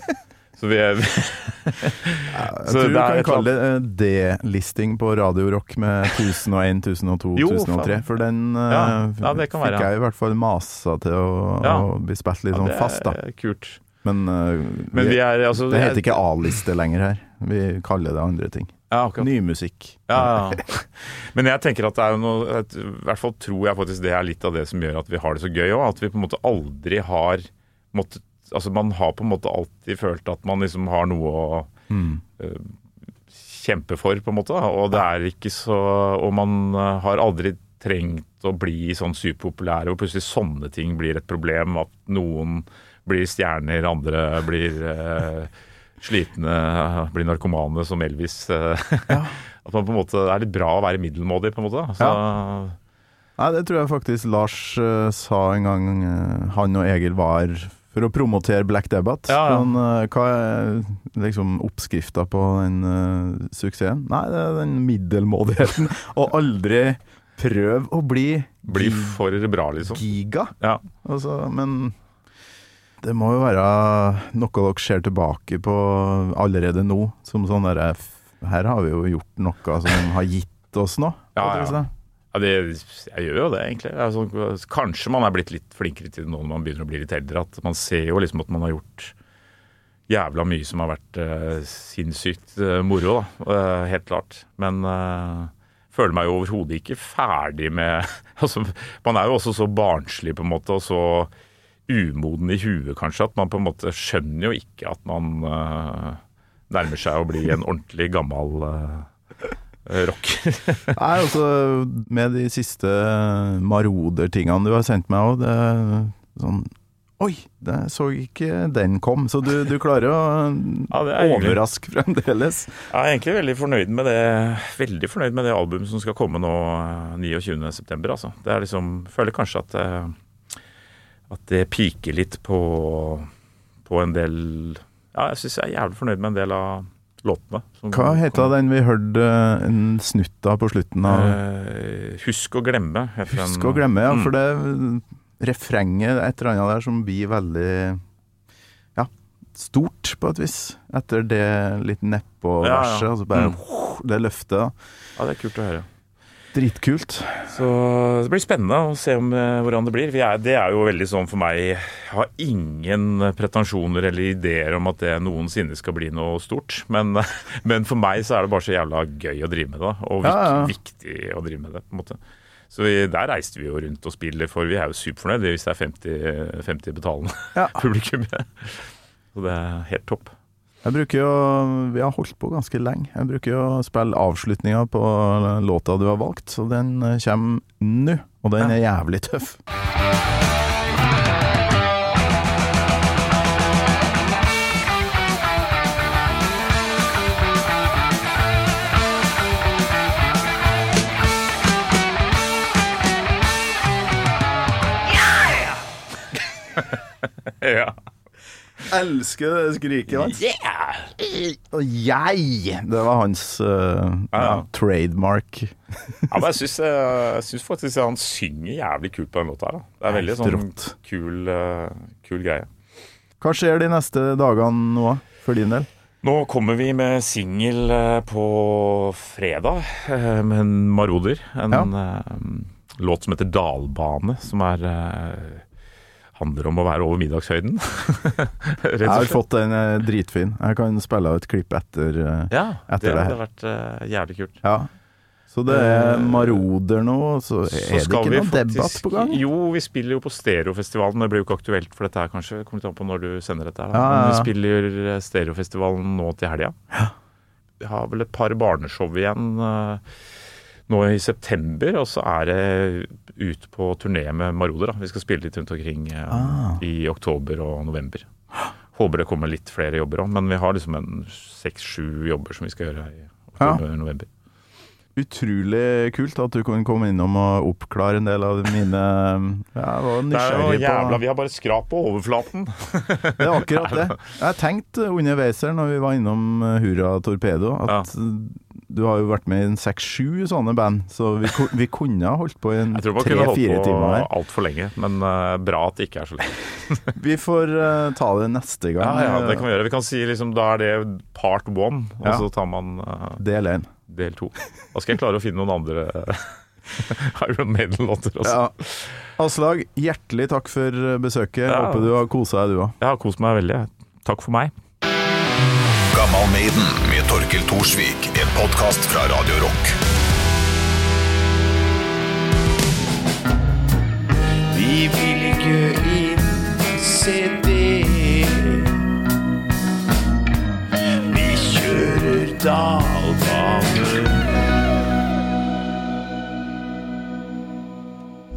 Så vi er Jeg tror du det kan kalle det eh, D-listing på Radio Rock med 1001, 1002, Jo, 1003. For den eh, Ja, ja, fikk være, ja. jeg i hvert fall masa til å, Ja. å bli spilt litt Ja, sånn fast, da. kult. Men, eh, Men vi er altså det er- heter ikke A-liste lenger her. Vi kaller det andre ting. Ja, akkurat. Ny musikk. Ja, ja. Men jeg tenker at det er jo noe I hvert fall tror jeg faktisk det er litt av det som gjør at vi har det så gøy òg. At vi på en måte aldri har måttet Altså man har på en måte alltid følt at man liksom har noe å Mm. eh, kjempe for, på en måte. da. Og det er ikke så Og man eh, har aldri trengt å bli sånn superpopulære, hvor plutselig sånne ting blir et problem. At noen blir stjerner, andre blir eh, slitne, blir narkomane som Elvis. Ja. At man på en måte, er litt bra å være middelmådig, på en måte. Så, Nei, det tror jeg faktisk Lars uh, sa en gang uh, han og Egil var for å promotere Black Debate. Ja, ja. Men, uh, hva er liksom oppskrifta på den eh, suksessen? Nei, det er den middelmådigheten. og aldri prøv å bli Bli for bra, liksom. giga. Ja. Altså, men Det må jo være noe dere ser tilbake på allerede nå, som sånn derre Her har vi jo gjort noe som har gitt oss noe. Ja, ja. Ja, det, jeg gjør jo det, egentlig. Det sånn, kanskje man er blitt litt flinkere til det nå når man begynner å bli litt eldre. At man ser jo liksom at man har gjort jævla mye som har vært uh, sinnssykt uh, moro, da. Uh, helt klart. Men føler meg jo overhodet ikke ferdig med altså, Man er jo også så barnslig, på en måte, og så umoden i huet, kanskje, at man på en måte skjønner jo ikke at man uh, nærmer seg å bli en ordentlig gammel uh, rocker. Nei, altså, med de siste maroder-tingene du har sendt meg òg, det er sånn Oi, det så ikke den kom. Så du, du klarer å Ja, er overraske fremdeles. Jeg er egentlig veldig fornøyd med det Veldig fornøyd med det albumet som skal komme nå eh, 29.9. Altså. Det er liksom Føler kanskje at eh, At det piker litt på På en del Ja, jeg syns jeg er jævlig fornøyd med en del av låtene. som Hva heter den vi hørte eh, en snutt av på slutten av Eh, Husk å glemme. den. Husk å glemme, ja. Mm. For det refrenget, et eller annet der som blir veldig ja, stort på et vis. Etter det litt Ja, ja. nedpå-verset. Og så bare Mm. det løftet. da. Ja, det er kult å høre. Dritkult. Så det blir spennende å se om, eh, hvordan det blir. er, det er jo veldig sånn for meg Jeg har ingen pretensjoner eller ideer om at det noensinne skal bli noe stort. Men, men for meg så er det bare så jævla gøy å drive med det. Og Ja, ja. viktig å drive med det. på en måte. Så vi, der reiste vi jo rundt og spiller, for vi er jo superfornøyde hvis det er 50, 50 betalende Ja. publikum. Så det er helt topp. Jeg bruker jo Vi har holdt på ganske lenge. Jeg bruker jo å spille avslutninga på låta du har valgt, så den eh, kommer nå. Og den er jævlig tøff. Ja. Elsker det skriket hans. Og jeg! Det var hans uh, ja, Ja. trademark. Ja, men jeg syns, jeg syns faktisk han synger jævlig kult på den låta her. da. Det er veldig sånn kul, uh, kul greie. Hva skjer de neste dagene nå, for din del? Nå kommer vi med singel eh, på fredag eh, med en Maroder. En ja. låt som heter Dalbane, som er eh, handler om å være over middagshøyden. Jeg har fått den eh, dritfin. Jeg kan spille av et klipp etter. eh, Ja, etter det det hadde vært eh, jævlig kult. ja. Så det er maroder nå, så Så er det ikke noen debatt på gang? Jo, vi spiller jo på Stereofestivalen. Det blir jo ikke aktuelt for dette her, kanskje. Kommer litt an på når du sender dette her. Ja, ja, Men vi spiller Stereofestivalen nå til helga. Vi har vel et par barneshow igjen eh, nå i september, og så er det ut på turné med Maroder. Da. Vi skal spille litt rundt omkring eh, Ah. i oktober og november. Håper det kommer litt flere jobber òg, men vi har liksom en seks-sju jobber som vi skal gjøre i oktober og november. Utrolig kult at du kunne komme innom og oppklare en del av mine Jeg var Det er jo jævla, på Vi har bare skrap på overflaten. Det er akkurat det. Jeg tenkte underveis her når vi var innom eh, Hurra Torpedo, at du har jo vært med i en seks-sju sånne band, så vi, vi kunne ha holdt på i en Jeg tror man kunne holdt på timer altfor lenge, men eh, bra at det ikke er så lenge. Vi får eh, ta det neste gang. Ja, ja, det kan vi gjøre. Vi kan si liksom, Da er det part one, og Ja. så tar man Del én. Del to. Da skal jeg klare å finne noen andre Iron Maiden-låter også. Ja. Aslag, hjertelig takk for besøket. Ja. Håper du har kosa deg, du òg. Jeg har kost meg veldig. Takk for meg. Gammal Maiden med Torkel Thorsvik. En podkast fra Radio Rock. Vi vil ikke innse det. Vi kjører dalbane.